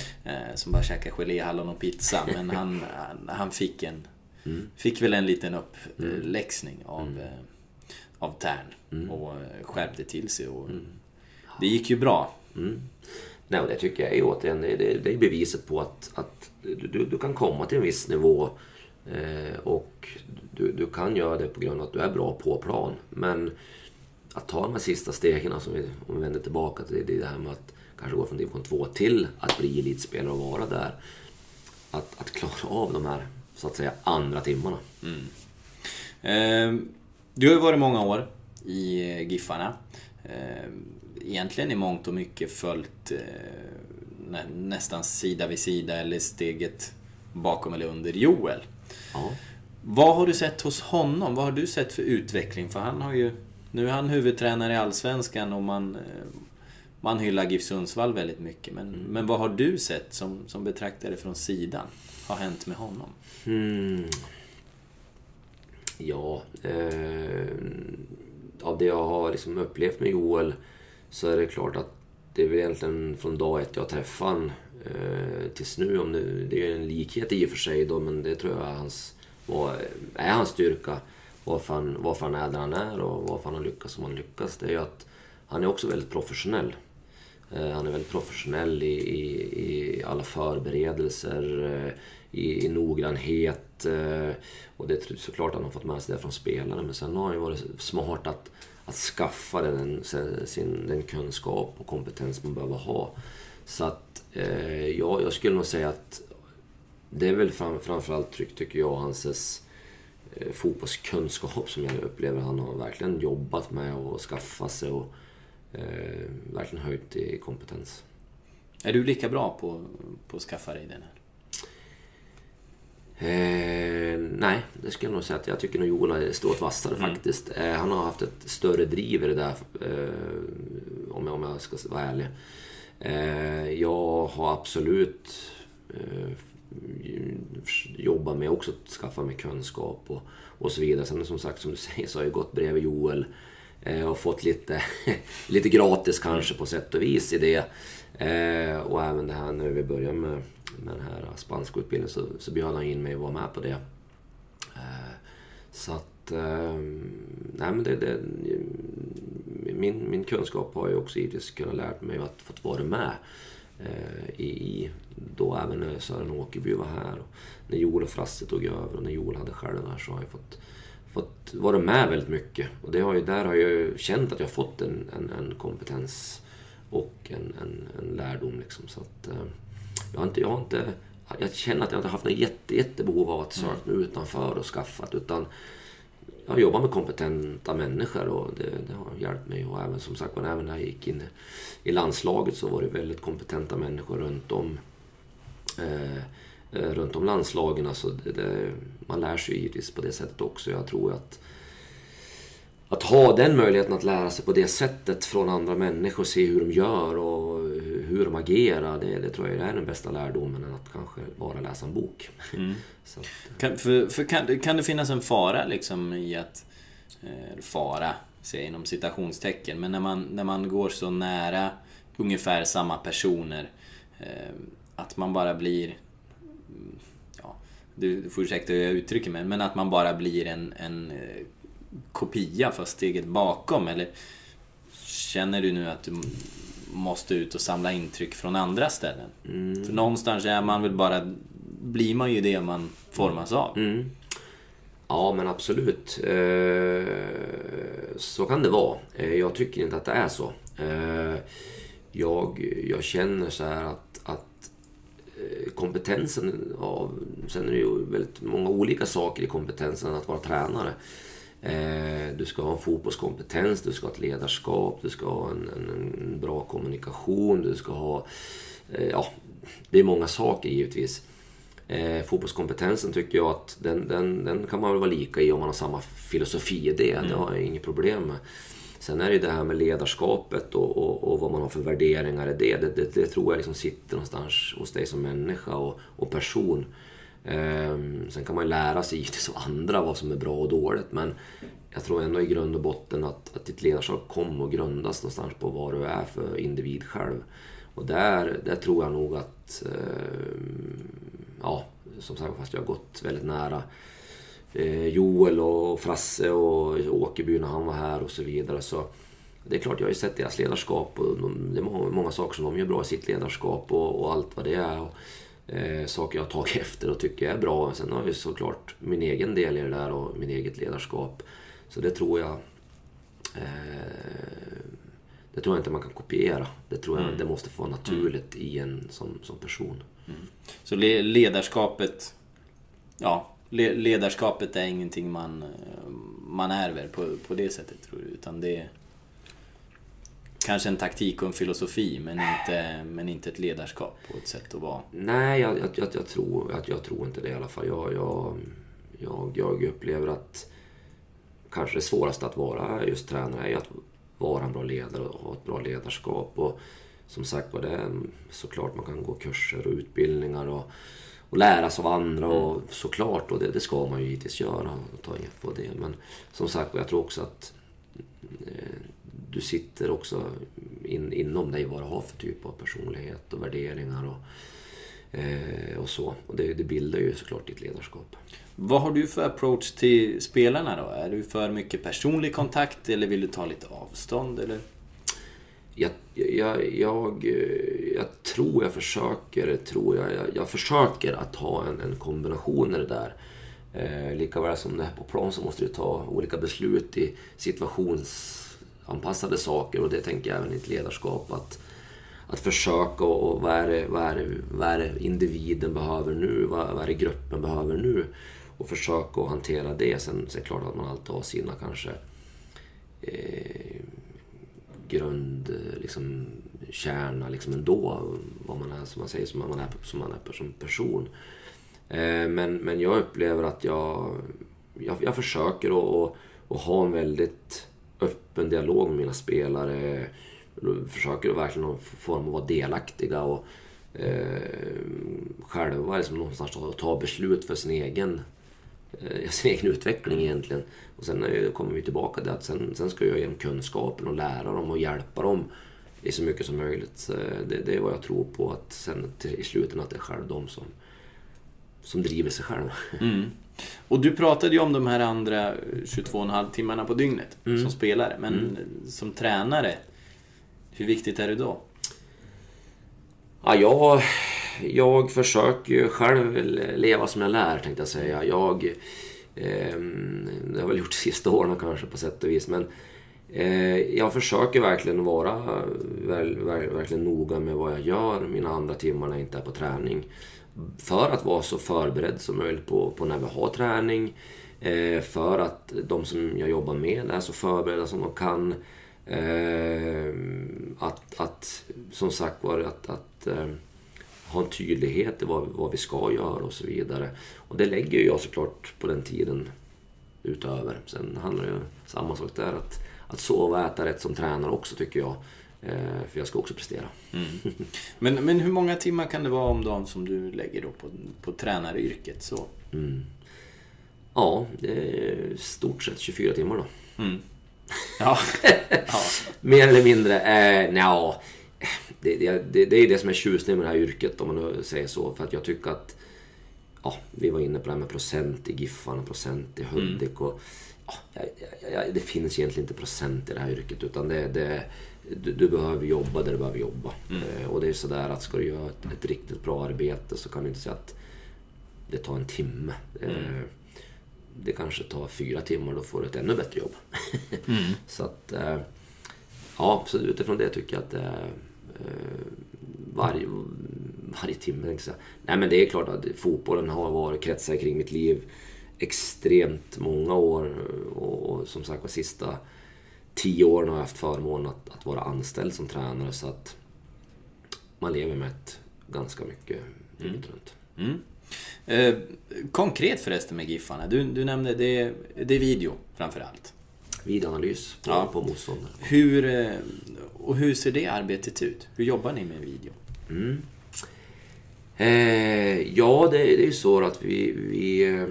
Som bara käkade gelé, hallon och pizza. Men [laughs] han, han fick en... Mm. Fick väl en liten uppläxning av, mm. av Tern. Mm. Och skärpte till sig och mm. Det gick ju bra. Mm. Nej, och det tycker jag är återigen det, det är beviset på att, att du, du kan komma till en viss nivå eh, och du, du kan göra det på grund av att du är bra på plan. Men att ta de här sista stegen, alltså, som vi, om vi vänder tillbaka till det, det här med att kanske gå från division 2 till att bli elitspelare och vara där. Att, att klara av de här, så att säga, andra timmarna. Mm. Eh, du har ju varit många år i eh, Giffarna. Eh, egentligen i mångt och mycket följt eh, nä, nästan sida vid sida eller steget bakom eller under Joel. Ja. Vad har du sett hos honom? Vad har du sett för utveckling? För han har ju... Nu är han huvudtränare i Allsvenskan och man, eh, man hyllar GIF Sundsvall väldigt mycket. Men, mm. men vad har du sett som, som betraktare från sidan har hänt med honom? Mm. Ja, eh, av det jag har liksom upplevt med Joel så är det klart att det är väl egentligen från dag ett jag träffade honom eh, tills nu. Om det, det är en likhet i och för sig då, men det tror jag är hans, var, är hans styrka. Varför han, varför han är där han är och varför han har lyckats som han lyckas. Det är ju att han är också väldigt professionell. Eh, han är väldigt professionell i, i, i alla förberedelser, eh, i, i noggrannhet. Eh, och det är såklart att han har fått med sig det från spelarna. Men sen har han ju varit smart att att skaffa den, sin, den kunskap och kompetens man behöver ha. Så att eh, ja, jag skulle nog säga att det är väl fram, framförallt tryck, tycker jag, hans eh, fotbollskunskap som jag upplever han har verkligen jobbat med och skaffat sig och eh, verkligen höjt i kompetens. Är du lika bra på, på att skaffa dig den? Här? Eh, nej, det skulle jag nog säga att jag tycker nog Joel har stått vassare mm. faktiskt. Eh, han har haft ett större driv i det där, eh, om, jag, om jag ska vara ärlig. Eh, jag har absolut eh, jobbat med också att skaffa mig kunskap och, och så vidare. Sen som sagt, som du [laughs] säger, så har jag gått bredvid Joel eh, och fått lite, [laughs] lite gratis kanske på sätt och vis i det. Eh, och även det här när vi börjar med med den här spanska utbildningen så, så bjöd han in mig att vara med på det. Eh, så att, ehm, nej men det, det, min, min kunskap har ju också givetvis kunnat lärt mig att få vara med. Eh, I, då även när Sören Åkerby var här. Och när Joel och Frasse tog över och när Joel hade skärden här så har jag fått, fått vara med väldigt mycket. Och det har ju, där har jag känt att jag har fått en, en, en kompetens och en, en, en lärdom. Liksom. Så att, eh, jag, har inte, jag, har inte, jag känner att jag inte haft något jätte, jättebehov av att söka mig utanför och skaffat. Utan jag jobbar med kompetenta människor och det, det, har hjälpt mig. Och även som sagt även när jag gick in i landslaget så var det väldigt kompetenta människor runt om. Eh, eh, runt om landslagen. Alltså det, det, man lär sig givetvis på det sättet också. Jag tror att att ha den möjligheten att lära sig på det sättet från andra människor, se hur de gör och hur de agerar. Det, det tror jag är den bästa lärdomen än att kanske bara läsa en bok. Mm. [laughs] att, kan, för, för kan, kan det finnas en fara liksom i att... Eh, fara, säger inom citationstecken. Men när man, när man går så nära ungefär samma personer. Eh, att man bara blir... Ja, du får ursäkta hur jag uttrycker mig, men att man bara blir en, en eh, kopia fast steget bakom? Eller känner du nu att du måste ut och samla intryck från andra ställen? Mm. För någonstans är man väl bara, blir man ju det man formas av. Mm. Ja men absolut. Eh, så kan det vara. Eh, jag tycker inte att det är så. Eh, jag, jag känner så här att, att kompetensen av... Sen är det ju väldigt många olika saker i kompetensen att vara tränare. Eh, du ska ha en fotbollskompetens, du ska ha ett ledarskap, du ska ha en, en, en bra kommunikation, du ska ha... Eh, ja, det är många saker givetvis. Eh, fotbollskompetensen tycker jag att den, den, den kan man väl vara lika i om man har samma filosofi i det. Mm. Det har jag inget problem med. Sen är det det här med ledarskapet och, och, och vad man har för värderingar i det. Det, det, det tror jag liksom sitter någonstans hos dig som människa och, och person. Ehm, sen kan man ju lära sig givetvis av andra vad som är bra och dåligt men jag tror ändå i grund och botten att, att ditt ledarskap kommer att grundas någonstans på vad du är för individ själv. Och där, där tror jag nog att, eh, ja, som sagt fast jag har gått väldigt nära eh, Joel och Frasse och Åkerby när han var här och så vidare. Så det är klart, jag har ju sett deras ledarskap och de, det är många, många saker som de gör bra i sitt ledarskap och, och allt vad det är. Och, eh, saker jag har tagit [laughs] efter och tycker är bra. Sen har ju såklart min egen del i det där och min eget ledarskap. Så det tror jag... Eh, det tror jag inte man kan kopiera. Det tror jag mm. det måste få vara naturligt mm. i en som, som person. Mm. Så ledarskapet... Ja, ledarskapet är ingenting man, man ärver på, på det sättet tror du? Utan det kanske en taktik och en filosofi men inte, men inte ett ledarskap och ett sätt att vara? Nej, jag, jag, jag, jag tror, jag, jag, tror inte det i alla fall. Jag, jag, jag, jag upplever att kanske det svåraste att vara just tränare är att vara en bra ledare och ha ett bra ledarskap. Och som sagt var, det är såklart man kan gå kurser och utbildningar och, och lära sig av andra och mm. såklart, och det, det ska man ju givetvis göra och ta in på det. Men som sagt jag tror också att eh, du sitter också in, inom dig vad du har för typ av personlighet och värderingar och, eh, och så. Och det, det bildar ju såklart ditt ledarskap. Vad har du för approach till spelarna då? Är du för mycket personlig kontakt eller vill du ta lite avstånd? Eller? Jag, jag, jag, jag tror jag försöker, tror jag, jag, jag försöker att ha en, en kombination i det där. Eh, lika väl som det är på plan så måste du ta olika beslut i situations anpassade saker och det tänker jag även i ett ledarskap. Att, att försöka och vad är, det, vad, är det, vad är det individen behöver nu? Vad, vad är det gruppen behöver nu? Och försöka att hantera det. Sen, sen är det klart att man alltid har sina kanske eh, grund, liksom, kärna liksom ändå. Vad man är, som man säger, som man är som, man är som person. Eh, men, men jag upplever att jag, jag, jag försöker att, och, att ha en väldigt öppen dialog med mina spelare. Försöker verkligen få dem att vara delaktiga och eh, själva liksom någonstans ta, ta beslut för sin egen, eh, [laughs] sin egen utveckling egentligen. Och sen kommer vi tillbaka till att sen, sen ska jag ge dem kunskapen och lära dem och hjälpa dem i så mycket som möjligt. Eh, det, det, är vad jag tror på, att sen till, i slutändan att det är själv de som, som driver sig själva. Mm. Och du pratade ju om de här andra 22,5 timmarna på dygnet mm. som spelare. Men mm. som tränare, hur viktigt är det då? Ja, jag, jag försöker själv leva som jag lär tänkte jag säga. Jag, eh, det har jag väl gjort de sista åren kanske på sätt och vis. Men eh, jag försöker verkligen vara väl, verkligen noga med vad jag gör mina andra timmar när jag inte är på träning. För att vara så förberedd som möjligt på, på när vi har träning. Eh, för att de som jag jobbar med är så förberedda som de kan. Eh, att, att, som sagt var, att, att eh, ha en tydlighet i vad, vad vi ska göra och så vidare. Och det lägger jag såklart på den tiden utöver. Sen handlar det ju samma sak där, att, att sova och äta rätt som tränare också tycker jag. Eh, för jag ska också prestera. Mm. [laughs] Men, men hur många timmar kan det vara om dagen som du lägger då på, på tränaryrket? Så? Mm. Ja, det är stort sett 24 timmar då. Mm. [laughs] Ja. ja. Mer eller mindre. Eh, nja, det, det, det, är det som är tjusningen med det här yrket om man nu säger så. För att jag tycker att ja, vi var inne på det här med procent i Giffarna, procent i Hudik. Och, ja, det finns egentligen inte procent i det här yrket utan det, det du, du, behöver jobba där du behöver jobba. Mm. Eh, och det är sådär att ska du göra ett, ett, riktigt bra arbete så kan du inte säga att det tar en timme. Mm. Eh, det kanske tar fyra timmar, då får du ett ännu bättre jobb. [laughs] mm. så att, eh, ja, så utifrån det tycker jag att eh, varje, varje timme, inte säga. Nej men det är klart att fotbollen har varit kretsar kring mitt liv extremt många år och, och som sagt var sista tio åren har jag haft förmånen att, att, vara anställd som tränare så att man lever med ett ganska mycket dygnet mm. runt. Mm. Eh, konkret förresten med Giffarna. Du, du nämnde det, det är video framför allt. Videoanalys på, ja. på motståndare. Hur, eh, och hur ser det arbetet ut? Hur jobbar ni med video? Mm. Eh, ja, det, det är ju så att vi, vi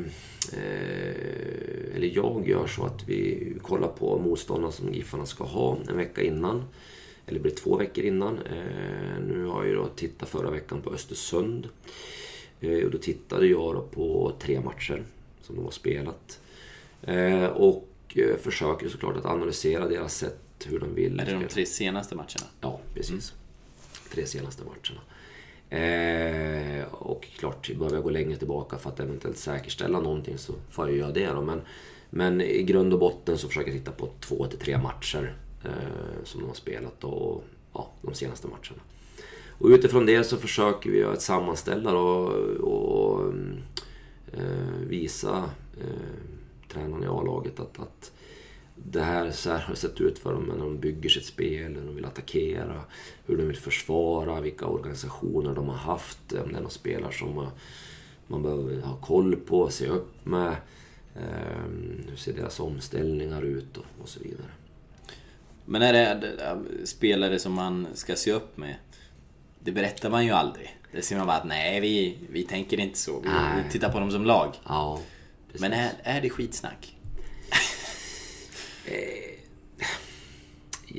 eh, eller jag gör så att vi kollar på motståndarna som Giffarna ska ha en vecka innan. Eller blir två veckor innan. Eh, nu har jag då tittat förra veckan på Östersund. Eh, och då tittade jag då på tre matcher som de har spelat. Och försöker såklart att analysera deras sätt hur de vill Är det de tre senaste matcherna? Ja, precis. Mm. Tre senaste matcherna. Eh, och klart, behöver jag gå längre tillbaka för att eventuellt säkerställa någonting så får jag göra det då. Men, men i grund och botten så försöker jag titta på två till tre matcher eh, som de har spelat och ja, de senaste matcherna. Och utifrån det så försöker vi att sammanställa och, och mm, eh, visa eh, tränarna i A-laget att, att det här, så här har det sett ut för dem när de bygger sitt spel, när de vill attackera, hur de vill försvara, vilka organisationer de har haft, om det är några spelare som man behöver ha koll på, se upp med. Eh, hur ser deras omställningar ut och, och så vidare. Men är det spelare som man ska se upp med? Det berättar man ju aldrig. Det ser man bara att nej, vi, vi tänker inte så. Vi, vi tittar på dem som lag. Ja, Men är, är det skitsnack? Eh,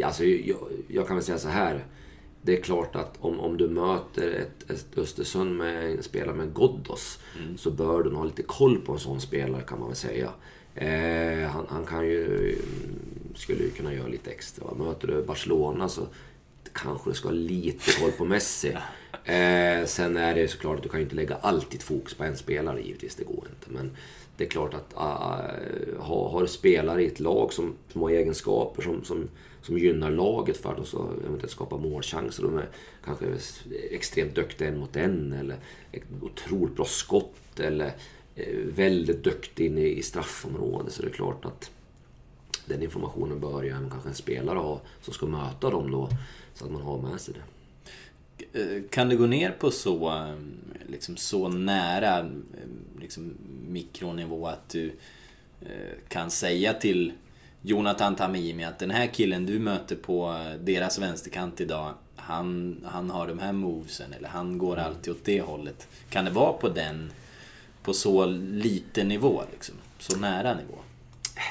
alltså, jag, jag, kan väl säga så här. Det är klart att om, om du möter ett, ett Östersund med en spelare med Ghoddos mm. så bör du nog ha lite koll på en sån spelare kan man väl säga. Eh, han, han, kan ju, skulle ju kunna göra lite extra. Möter du Barcelona så kanske du ska ha lite koll på Messi. Eh, sen är det såklart att du kan ju inte lägga alltid fokus på en spelare givetvis, det går inte. Men det är klart att uh, har du spelare i ett lag som, som har egenskaper som, som, som gynnar laget för att de ska eventuellt skapa målchanser. De är kanske extremt duktiga en mot en eller ett otroligt bra skott eller eh, väldigt duktig inne i straffområdet. Så det är klart att den informationen bör ju även kanske en spelare ha som ska möta dem då. Så att man har med sig det. Eh, kan det gå ner på så, eh, liksom så nära eh, liksom mikronivå att du kan säga till Jonathan Tamimi att den här killen du möter på deras vänsterkant idag, han, han har de här movesen eller han går mm. alltid åt det hållet. Kan det vara på den, på så liten nivå liksom? Så nära nivå?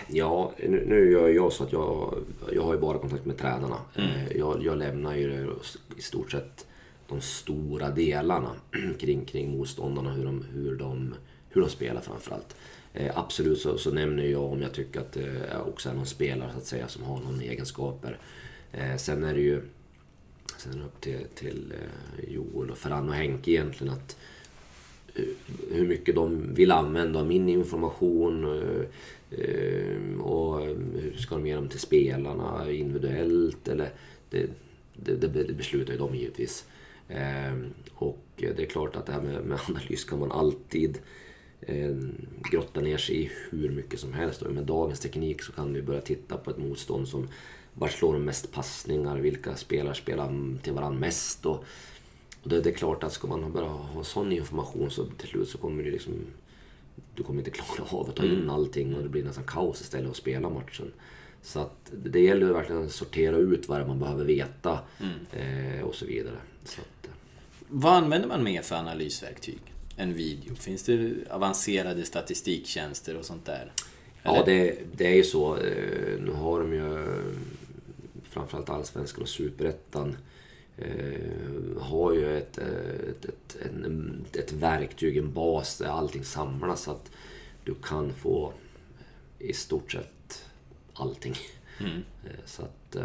Ja, nu, nu gör jag så att jag, jag har ju bara kontakt med tränarna. Mm. Jag, jag lämnar ju i stort sett de stora delarna [clears throat] kring, kring motståndarna, hur de, hur de, hur de spelar framförallt. Eh, absolut så, så nämner jag om jag tycker att det också är någon spelare så att säga som har någon egenskaper. Eh, sen är det ju sen upp till, till eh, Joel och Ferran och Henke egentligen att eh, hur mycket de vill använda min information eh, och hur ska de ge dem till spelarna individuellt eller det, det, det beslutar ju de givetvis. Och det är klart att det här med, analys kan man alltid eh, grotta ner sig i hur mycket som helst. Och med dagens teknik så kan vi börja titta på ett motstånd som var slår de mest passningar, vilka spelare spelar till varandra mest. Och, det, är klart att ska man bara ha sån information så till slut så kommer det liksom du kommer inte klara av att ta in mm. allting och det blir nästan kaos istället att spela matchen. Så att det gäller verkligen att sortera ut vad man behöver veta mm. eh, och så vidare. Så. Vad använder man mer för analysverktyg? en video? Finns det avancerade statistiktjänster och sånt där? Eller? Ja, det, det är ju så. Eh, nu har de ju framförallt Allsvenskan och Superettan eh, har ju ett, ett, ett, en, ett verktyg, en bas där allting samlas så att du kan få i stort sett allting. Mm. Eh, så att,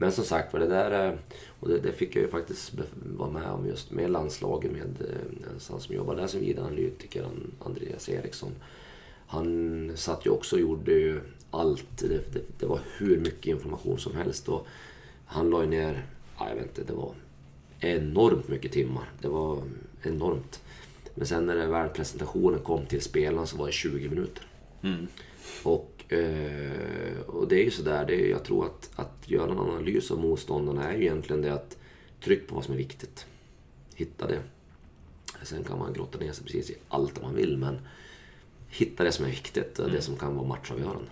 men som sagt var det där, och det, det, fick jag ju faktiskt vara med om just med landslaget med en som jobbar där som videoanalytiker, Andreas Eriksson. Han satt ju också och gjorde ju allt. Det, det, det, var hur mycket information som helst och han la ju ner, ja, jag vet inte, det var enormt mycket timmar. Det var enormt. Men sen när väl presentationen kom till spelarna så var det 20 minuter. Mm. Och Eh, och det är ju sådär, det är, jag tror att, att göra en analys av motståndarna är ju egentligen det att tryck på vad som är viktigt. Hitta det. Sen kan man grotta ner sig precis i allt man vill men hitta det som är viktigt, mm. det som kan vara matchavgörande.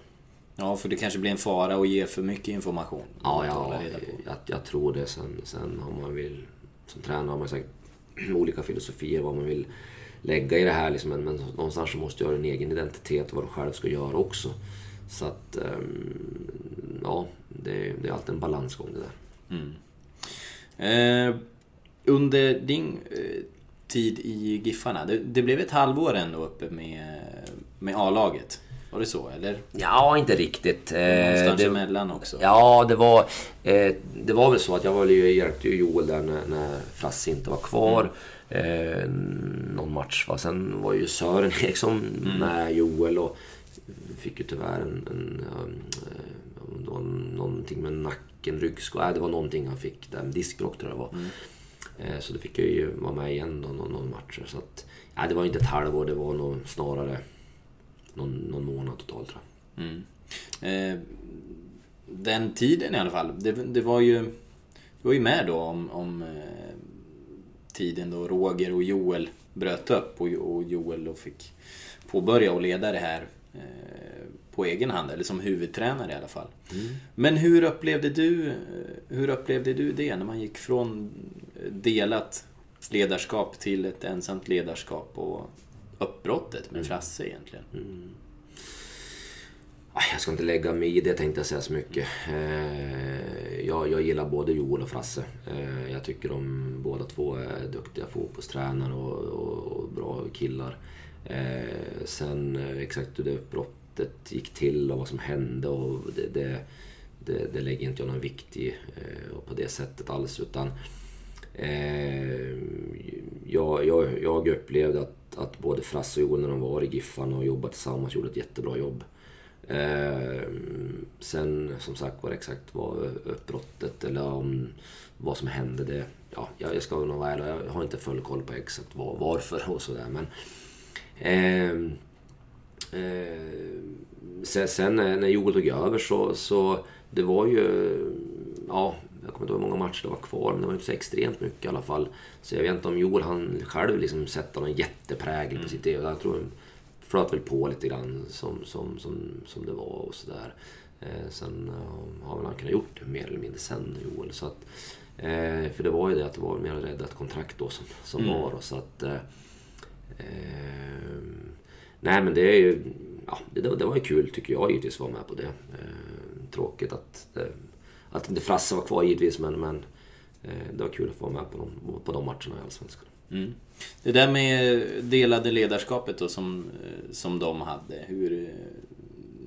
Ja, för det kanske blir en fara att ge för mycket information. Ja, ja jag, jag, tror det. Sen, sen om man vill, som tränare har man säkert [clears throat] olika filosofier vad man vill lägga i det här. Liksom, men, men någonstans så måste du ha en egen identitet och vad du själv ska göra också. Så att, ehm, ja, det, det är alltid en balansgång det där. Mm. Eh, under din eh, tid i Giffarna, det, det, blev ett halvår ändå uppe med, med A-laget. Var det så eller? Ja, inte riktigt. Någonstans eh, emellan också? Ja, det var, eh, det var väl så att jag var ju, hjälpte ju Joel där när, när Frasse inte var kvar. Mm. Eh, någon match va. Sen var ju Sören [laughs] Eriksson mm. med Joel och fick ju tyvärr en, en, en, en någonting med nacken, ryggskada. det var någonting han fick där, diskbråck tror jag det var. Mm. Eh, så då fick jag ju vara med igen då, någon, någon match. Så att, ja, det var inte ett halvår, det var nog snarare någon, någon månad totalt tror jag. Mm. Eh, den tiden i alla fall, det, det var ju... Du var ju med då om, om eh, tiden då Roger och Joel bröt upp och, och Joel då fick påbörja och leda det här Eh, på egen hand, eller som huvudtränare i alla fall. Mm. Men hur upplevde, du, hur upplevde du det när man gick från delat ledarskap till ett ensamt ledarskap och uppbrottet med mm. Frasse egentligen? Mm. Jag ska inte lägga mig i det tänkte jag säga så mycket. Eh, jag, jag gillar både Joel och Frasse. Eh, jag tycker de båda två är duktiga fotbollstränare och, och, och bra killar. Eh, sen eh, exakt hur det uppbrottet gick till och vad som hände och det, det, det, det lägger inte jag någon vikt i eh, på det sättet alls utan eh, jag, jag, jag upplevde att, att både Frasse och Joel när de var i Giffarna och jobbade tillsammans gjorde ett jättebra jobb. Eh, sen som sagt var exakt vad eh, uppbrottet eller om vad som hände det, ja, jag ska nog vara ärlig, jag har inte full koll på exakt var, varför och sådär men Eh, eh, sen, sen när Joel tog över så, så det var ju, ja, jag kommer inte ihåg hur många matcher det var kvar, men det var inte så extremt mycket i alla fall. Så jag vet inte om Joel han själv liksom sätter någon jätteprägel på mm. sitt eget. Jag tror han flöt väl på lite grann som, som, som, som det var och sådär. Eh, sen eh, har väl han kunnat gjort det mer eller mindre sen, Joel. Så att, eh, för det var ju det att det var mer räddat kontrakt då som, som mm. var. Och så att, Eh, Eh, nej men det är ju... Ja, det, det var ju kul tycker jag givetvis att vara med på det. Eh, tråkigt att, eh, att inte Frasse var kvar givetvis men, men eh, det var kul att få vara med på de, på de matcherna i Allsvenskan. Mm. Det där med delade ledarskapet då som, eh, som de hade. Hur,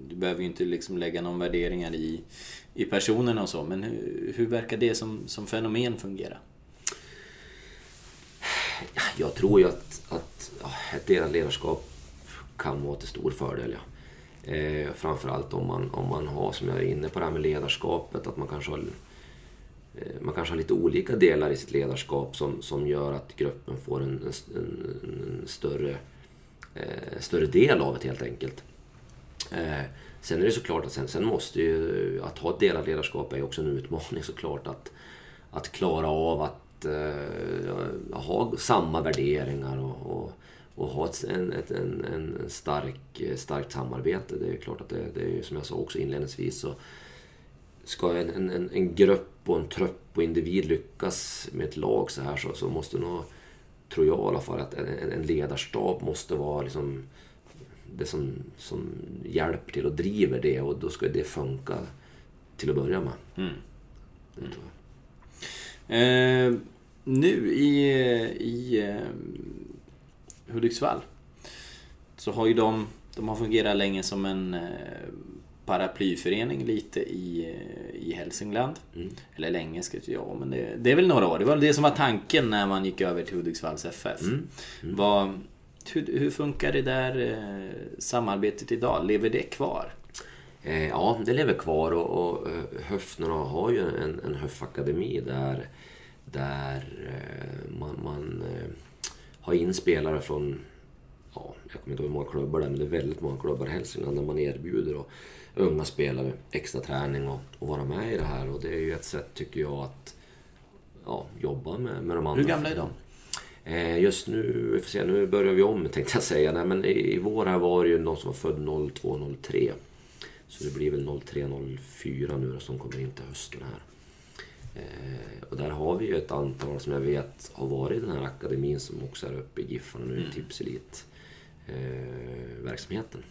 du behöver ju inte liksom lägga någon värderingar i, i personerna och så. Men hur, hur verkar det som, som fenomen fungera? Jag tror ju att, att ja, ett delat ledarskap kan vara till stor fördel. Ja. Eh, framförallt om man, om man har, som jag är inne på det här med ledarskapet, att man kanske har, eh, man kanske har lite olika delar i sitt ledarskap som, som gör att gruppen får en, en, en större, eh, större del av det helt enkelt. Eh, sen är det såklart att sen, sen måste ju, att ha ett delat ledarskap är ju också en utmaning såklart. Att, att klara av att eh, ha samma värderingar och, och och ha ett, en, ett, en, en stark, starkt samarbete. Det är klart att det, det är som jag sa också inledningsvis så ska en, en, en grupp och en trupp och individ lyckas med ett lag så här så, så måste nog, tror jag i alla fall, att en, en ledarstab måste vara liksom det som, som hjälper till och driver det och då ska det funka till att börja med. Mm. Mm. Eh, nu i, i eh, Hudiksvall så har ju de, de har fungerat länge som en eh, paraplyförening lite i, eh, i Hälsingland. Mm. Eller länge, ska jag men det, det, är väl några år. Det var det som var tanken när man gick över till Hudiksvalls FF. Mm. Mm. Vad, hur, hur, funkar det där eh, samarbetet idag? Lever det kvar? Eh, ja, det lever kvar och, och Höfnerna har ju en, en höfakademi där, där man, man ha in spelare från, ja, jag kommer inte ihåg hur många klubbar det är, men det är väldigt många klubbar i Hälsingland där man erbjuder och unga spelare extra träning och, och vara med i det här. Och det är ju ett sätt, tycker jag, att ja, jobba med, med de andra. Hur gamla är de? Eh, just nu, vi får se, nu börjar vi om tänkte jag säga. Nej, men i, i vår här var det ju någon som var född 02, 03. Så det blir väl 03, 04 nu då, som kommer in till hösten här. Eh, och där har vi ju ett antal som jag vet har varit i den här akademin som också är uppe i Giffarna nu, mm. Tipselit eh, verksamheten.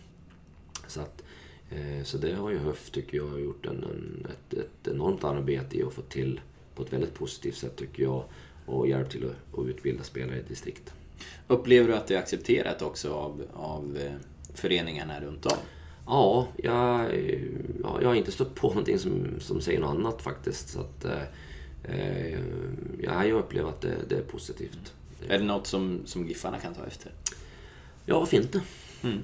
Så, att, eh, så det har ju Höf, tycker jag, gjort en, en, ett, ett enormt arbete i att få till på ett väldigt positivt sätt, tycker jag, och hjälpt till att, att utbilda spelare i distrikt. Upplever du att det är accepterat också av, av eh, föreningarna runt om? Ja, jag, ja, jag har inte stött på någonting som, som säger något annat faktiskt. Så att, eh, ja, jag upplever att det, det, är positivt. Är det något som, som Giffarna kan ta efter? Ja, varför inte? Mm.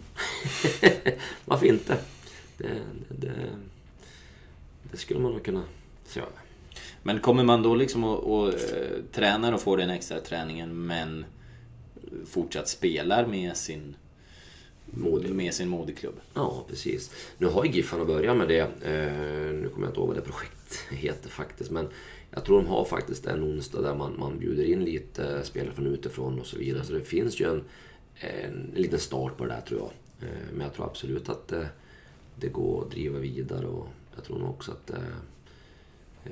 [laughs] varför inte? Det, det, det, skulle man nog kunna se över. Men kommer man då liksom och, och äh, tränar och får den extra träningen men fortsatt spelar med sin Mode. med sin modeklubb. Ja, precis. Nu har ju Giffarna börjat med det. Eh, nu kommer jag inte ihåg vad det projektet [laughs] heter faktiskt. Men jag tror de har faktiskt en onsdag där man, man bjuder in lite spelare från utifrån och så vidare. Så det finns ju en, en, en liten start på det där tror jag. Eh, men jag tror absolut att det, det går att driva vidare och jag tror nog också att det, eh,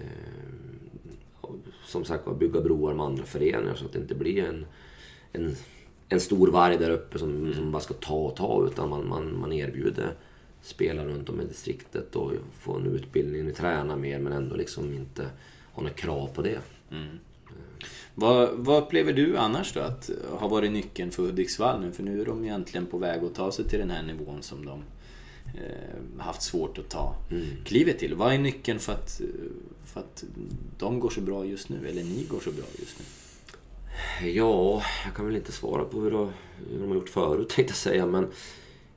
som sagt bygga broar med andra föreningar så att det inte blir en, en en stor varg där uppe som, som bara ska ta och ta utan man, man, man erbjuder spelare runt om i distriktet och få en utbildning, träna mer men ändå liksom inte ha några krav på det. Mm. Vad, vad upplever du annars då att har varit nyckeln för Hudiksvall nu? För nu är de egentligen på väg att ta sig till den här nivån som de eh, haft svårt att ta mm. klivet till. Vad är nyckeln för att, för att de går så bra just nu, eller ni går så bra just nu? Ja, jag kan väl inte svara på hur, de, hur de har gjort förut [laughs] tänkte jag säga. Men,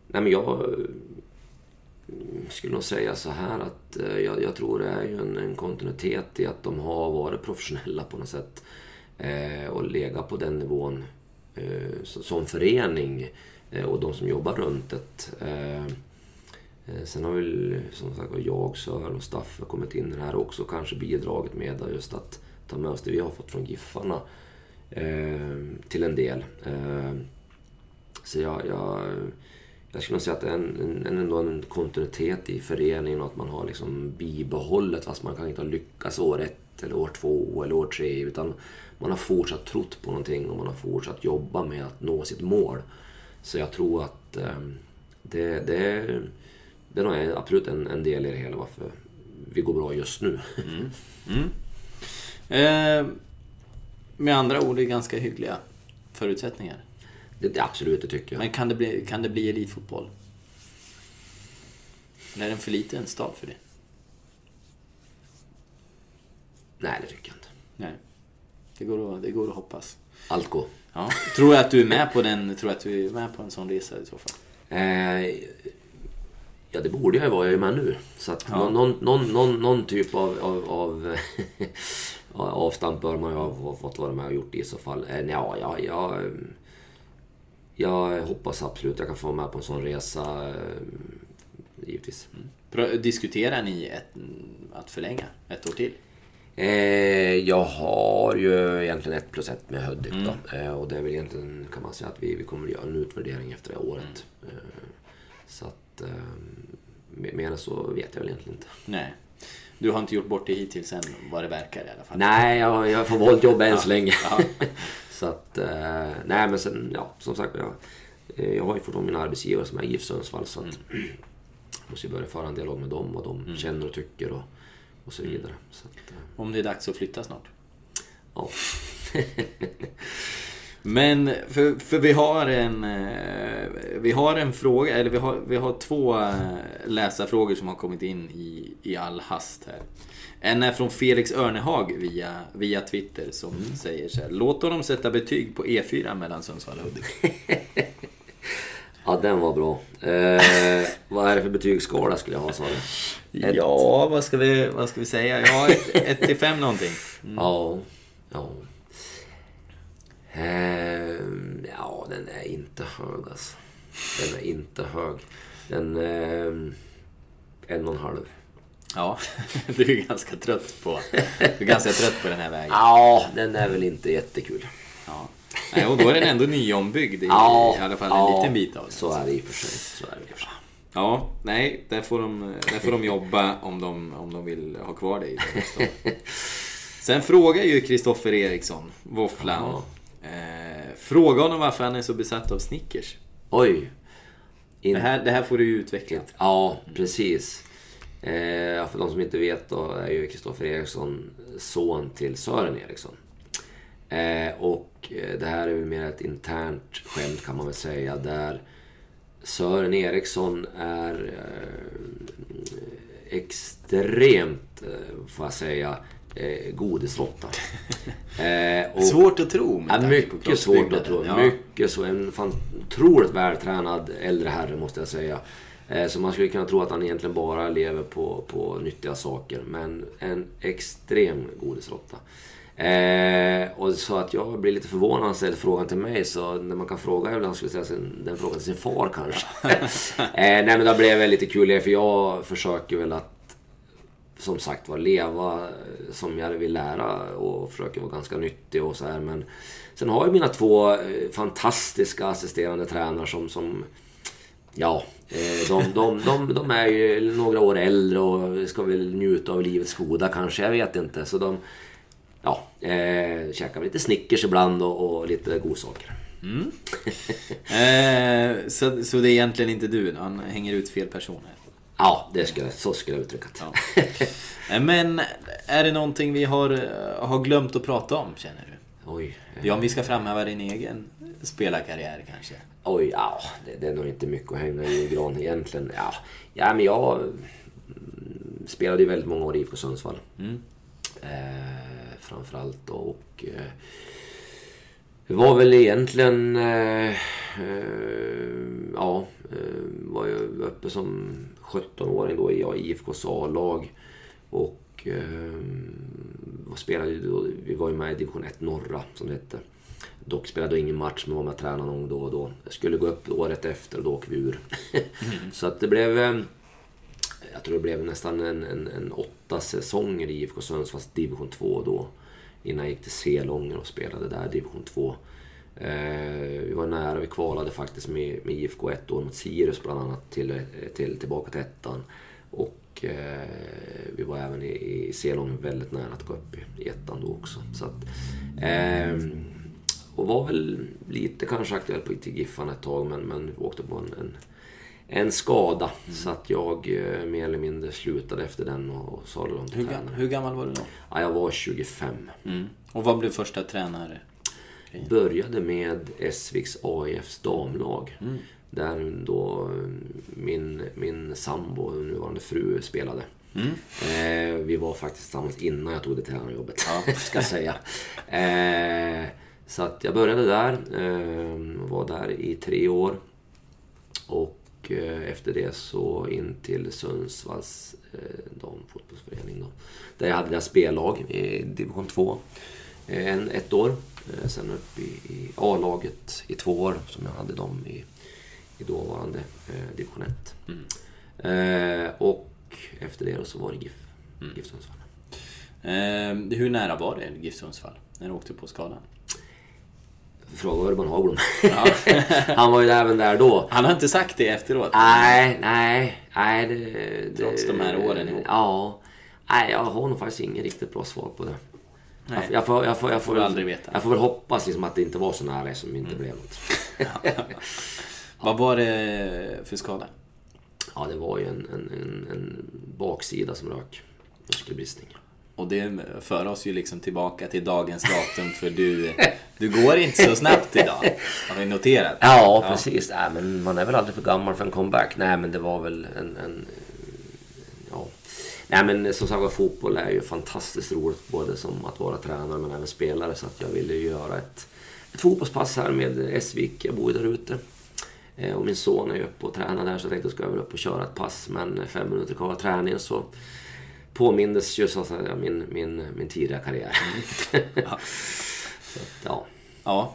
nej, men jag mm, skulle nog säga så här att eh, jag, jag tror det är ju en, en, kontinuitet i att de har varit professionella på något sätt. Eh, och legat på den nivån eh, som förening eh, och de som jobbar runt det. Eh, eh, sen har väl som sagt jag, Sören och Staffe kommit in i det här också kanske bidragit med just att ta med oss det vi har fått från Giffarna Eh, till en del. Eh, så jag, jag, jag skulle nog säga att det är en, en, ändå en kontinuitet i föreningen och att man har liksom bibehållet fast man kanske inte har lyckats år ett eller år två eller år tre. Utan man har fortsatt trott på någonting och man har fortsatt jobba med att nå sitt mål. Så jag tror att eh, det, det, är, det är nog absolut en, en del i det hela varför vi går bra just nu. Mm. Mm. Eh, med andra ord, det är ganska hyggliga förutsättningar. Det, det absolut, det tycker jag. Men kan det bli, kan det bli elitfotboll? Eller är den för liten stad för det? Nej, det tycker jag inte. Nej. Det går att, det går att hoppas. Allt går. Ja. Tror du att du är med på den, tror att du är med på en sån resa i så fall? Eh, ja, det borde jag ju vara. Jag är med nu. Så att Ja. någon, någon, någon, någon typ av, av, av [laughs] avstamp bör man ju ha fått vara med och gjort i så fall. Eh, ja, ja, ja, jag hoppas absolut jag kan få vara med på en sån resa. eh, Givetvis. Pra- Diskuterar ni ett, att förlänga ett år till? Eh, jag har ju egentligen ett plus ett med Hudik då. Eh, och det är väl egentligen kan man säga att vi, vi kommer att göra en utvärdering efter det året. Eh, så att eh, mer mer än så vet jag väl egentligen inte. Nej. Du har inte gjort bort det hittills än vad det verkar i alla fall? Nej, jag, jag får valt jobba än så länge. Ja. [laughs] så att, eh, nej men sen, ja som sagt. Jag, eh, jag har ju fortfarande mina arbetsgivare som är GIF Sundsvall. Så att, måste ju börja föra en dialog med dem vad de känner och tycker och, och så vidare. Så att, eh, Om det är dags att flytta snart? ja. [laughs] Men, för, för vi har en... eh, Vi har en fråga, eller vi har, vi har två eh, läsarfrågor som har kommit in i, i all hast här. En är från Felix Örnehag via, via Twitter som säger så här. Låt honom sätta betyg på E4 mellan Sundsvall och Hudik. [laughs] ja, den var bra. Eh, vad är det för betygsskala skulle jag ha sa du? Ett. Ja, vad ska vi, vad ska vi säga? Ja, 1 till 5 någonting. Ja, ja. Ehm, ja, den är inte hög alltså. Den är inte hög. Den... ehm, en och en halv. Ja, [laughs] du är ganska trött på, du är ganska trött på den här vägen. Ja, den är väl inte jättekul. Ja. Nej, och då är den ändå nyombyggd i, Ja, i alla fall en ja, liten bit av den. Så är det i och för sig. Så är det för sig. Ja, nej, där får de, där får de jobba om de, om de vill ha kvar dig. [laughs] Sen frågar ju Kristoffer Eriksson, våfflan. Eh, fråga honom varför han är så besatt av Snickers. Oj. In... Det här, det här får du ju utveckla. Ja, precis. Eh, för de som inte vet då är ju Kristoffer Eriksson son till Sören Eriksson. Eh, och eh, det här är väl mer ett internt skämt kan man väl säga. Där Sören Eriksson är eh, extremt, eh, får jag säga, eh, godisråtta. [laughs] Eh, Svårt att tro med Ja, mycket svårt att tro. Ja. Mycket så. En fan, otroligt vältränad äldre herre måste jag säga. Eh, Så man skulle kunna tro att han egentligen bara lever på, på nyttiga saker. Men en extrem godisråtta. Eh, och så att jag blir lite förvånad när han ställer frågan till mig. Så när man kan fråga ibland skulle jag säga sin, den frågan till sin far kanske. [laughs] eh, nej men det blev lite kul för jag försöker väl att som sagt var leva eh, som jag vill lära och försöker vara ganska nyttig och så här. Men sen har jag mina två eh, fantastiska assisterande tränare som, som ja, eh, de, de, de, de är ju några år äldre och ska väl njuta av livets goda kanske, jag vet inte. Så de, ja, eh, käkar lite Snickers ibland och, och lite godsaker. Mm. [laughs] Eh, så, så det är egentligen inte du, han hänger ut fel personer. Ja, det skulle, så skulle jag uttrycka det. Ja. Men är det någonting vi har, eh, har glömt att prata om, känner du? Oj. Ja, om vi ska framhäva din egen spelarkarriär kanske. Oj, ja, det, det är nog inte mycket att hänga i gran egentligen. Ja, ja men jag mm, spelade ju väldigt många år i IFK Sundsvall. Eh, framförallt då, och eh, det var väl egentligen... Eh, eh, ja, eh, var jag uppe som 17-åring då i ja, IFKs A-lag. Och eh, spelade ju då, vi var ju med i division 1 norra som det hette. Dock spelade jag ingen match men var med och tränade någon då och då. Jag skulle gå upp året efter och då åkte vi ur. [laughs] Så att det blev... eh, Jag tror det blev nästan en, en, en åtta säsonger i IFK Sundsvalls division 2 då. Innan jag gick till Selånger och spelade där, division 2. Eh, vi var nära, vi kvalade faktiskt med, med IFK ett år mot Sirius bland annat till, eh, till, tillbaka till ettan. Och eh, vi var även i, i Selången väldigt nära att gå upp i, i ettan då också. Så att, eh, och var väl lite kanske aktuell på till Giffarna ett tag men, men vi åkte på en, en, en skada. Så att jag eh, mer eller mindre slutade efter den och, och salade om till Hur, gam- tränare. hur gammal var du då? Ja, jag var 25. Mm. Och vad blev första tränare? Började med Essviks AIFs damlag. Där då min, min sambo, nuvarande fru, spelade. Eh, vi var faktiskt tillsammans innan jag tog det tränarjobbet, [laughs] ska jag säga. Eh, så att jag började där, eh, var där i tre år. Och eh, efter det så in till Sundsvalls eh, damfotbollsförening. Då. Där jag hade deras spellag i division 2 eh, en, ett år. Sen upp i, i A-laget i två år som jag hade dem i, i dåvarande eh, division 1. Eh, och efter det så var det GIF, GIF Sundsvall. Eh, hur nära var det GIF Sundsvall? När du åkte på skadan? Fråga Urban Hagblom. [laughs] Han var ju även där då. Han har inte sagt det efteråt? Nej, nej, nej. Det, det, Trots de här åren ihop? Ja. Nej, jag har nog faktiskt inget riktigt bra svar på det. Nej. Jag, får, jag, får, jag, får, Får aldrig veta. jag får väl hoppas liksom att det inte var så nära som inte blev något. [laughs] Vad var det för skada? Ja, det var ju en, en, en, en baksida som rök. Muskelbristning. Och det för oss ju liksom tillbaka till dagens datum för du, du går inte så snabbt idag. Har vi noterat. Ja, precis. Nej, men man är väl aldrig för gammal för en comeback. Nej, men det var väl en... en ja. Nej, men som sagt fotboll är ju fantastiskt roligt. Både som att vara tränare men även spelare. Så att jag ville ju göra ett, ett fotbollspass här med Esvik. Jag bor ju där ute. Eh, Och min son är ju uppe och tränar där så jag tänkte ska jag väl upp och köra ett pass. Men fem minuter kvar av träningen så påmindes ju så säga min, min, min tidiga karriär. [laughs] så att, ja. Ja,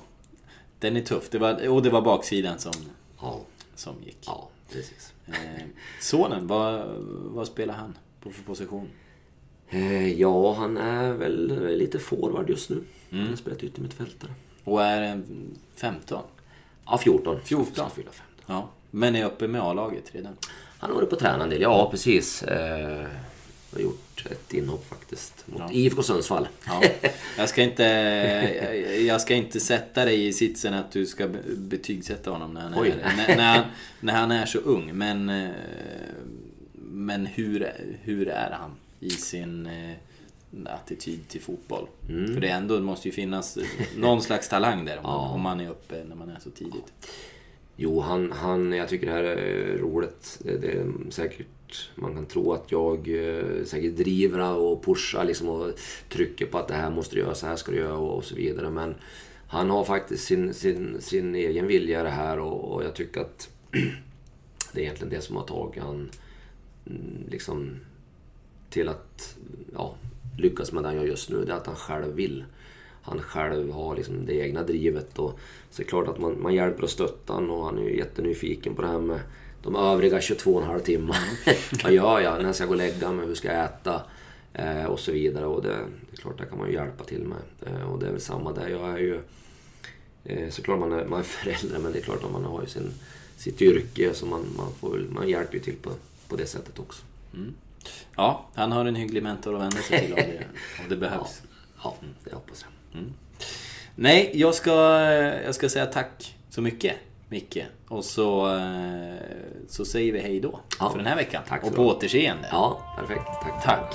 den är tuff. Det var, och det var baksidan som, Ja, som gick. ja, precis. Eh, sonen, vad, vad spelar han på för position? Eh, ja, han är väl lite forward just nu. Han har spelat yttermittfältare. Och är en 15? Ja, 14. 14. Ska fylla 15. Ja. Men är uppe med A-laget redan? Han har varit på träna en del. Ja, precis. Eh, har gjort ett inhopp faktiskt. Mot Ja. IFK Sundsvall. Ja. [laughs] Jag ska, inte, jag- jag ska inte sätta dig i sitsen att du ska be- betygsätta honom när han, Oj. är, när, när, han, när han är så ung. Men, eh, men hur, hur är han i sin eh, attityd till fotboll? För det ändå, det måste ju finnas någon slags talang där om, man, [laughs] Ja. om man är uppe när man är så tidigt. Jo, han, han, jag tycker det här är roligt. Det är säkert, man kan tro att jag eh, säkert driver och pushar liksom och trycker på att det här måste du göra, så här ska du göra och, och så vidare. Men han har faktiskt sin, sin, sin egen vilja i det här och, och jag tycker att [clears throat] det är egentligen det som har tagit han mm, liksom till att ja, lyckas med det han gör just nu. Det är att han själv vill. Han själv har liksom det egna drivet. Och, så det är klart att man, man hjälper och stöttar honom och han är ju jättenyfiken på det här med de övriga 22,5 timmar. [laughs] Vad gör jag? När ska jag gå och lägga mig? Hur ska jag äta? Eh, och så vidare. Och det, det är klart, det kan man ju hjälpa till med. Eh, och det är väl samma där. Jag är ju eh, såklart man är, man är [laughs] förälder men det är klart att man har ju sin, sitt yrke så man, man, får, man hjälper ju till på, på det sättet också. Ja, han har en hygglig mentor att vända sig till om det, om det behövs. [laughs] Ja, det hoppas jag. Nej, jag ska, jag ska säga tack så mycket, Micke. Och så, eh, så säger vi hej då Ja, för den här veckan. tack så och på återseende. Ja, perfekt. Tack. Tack.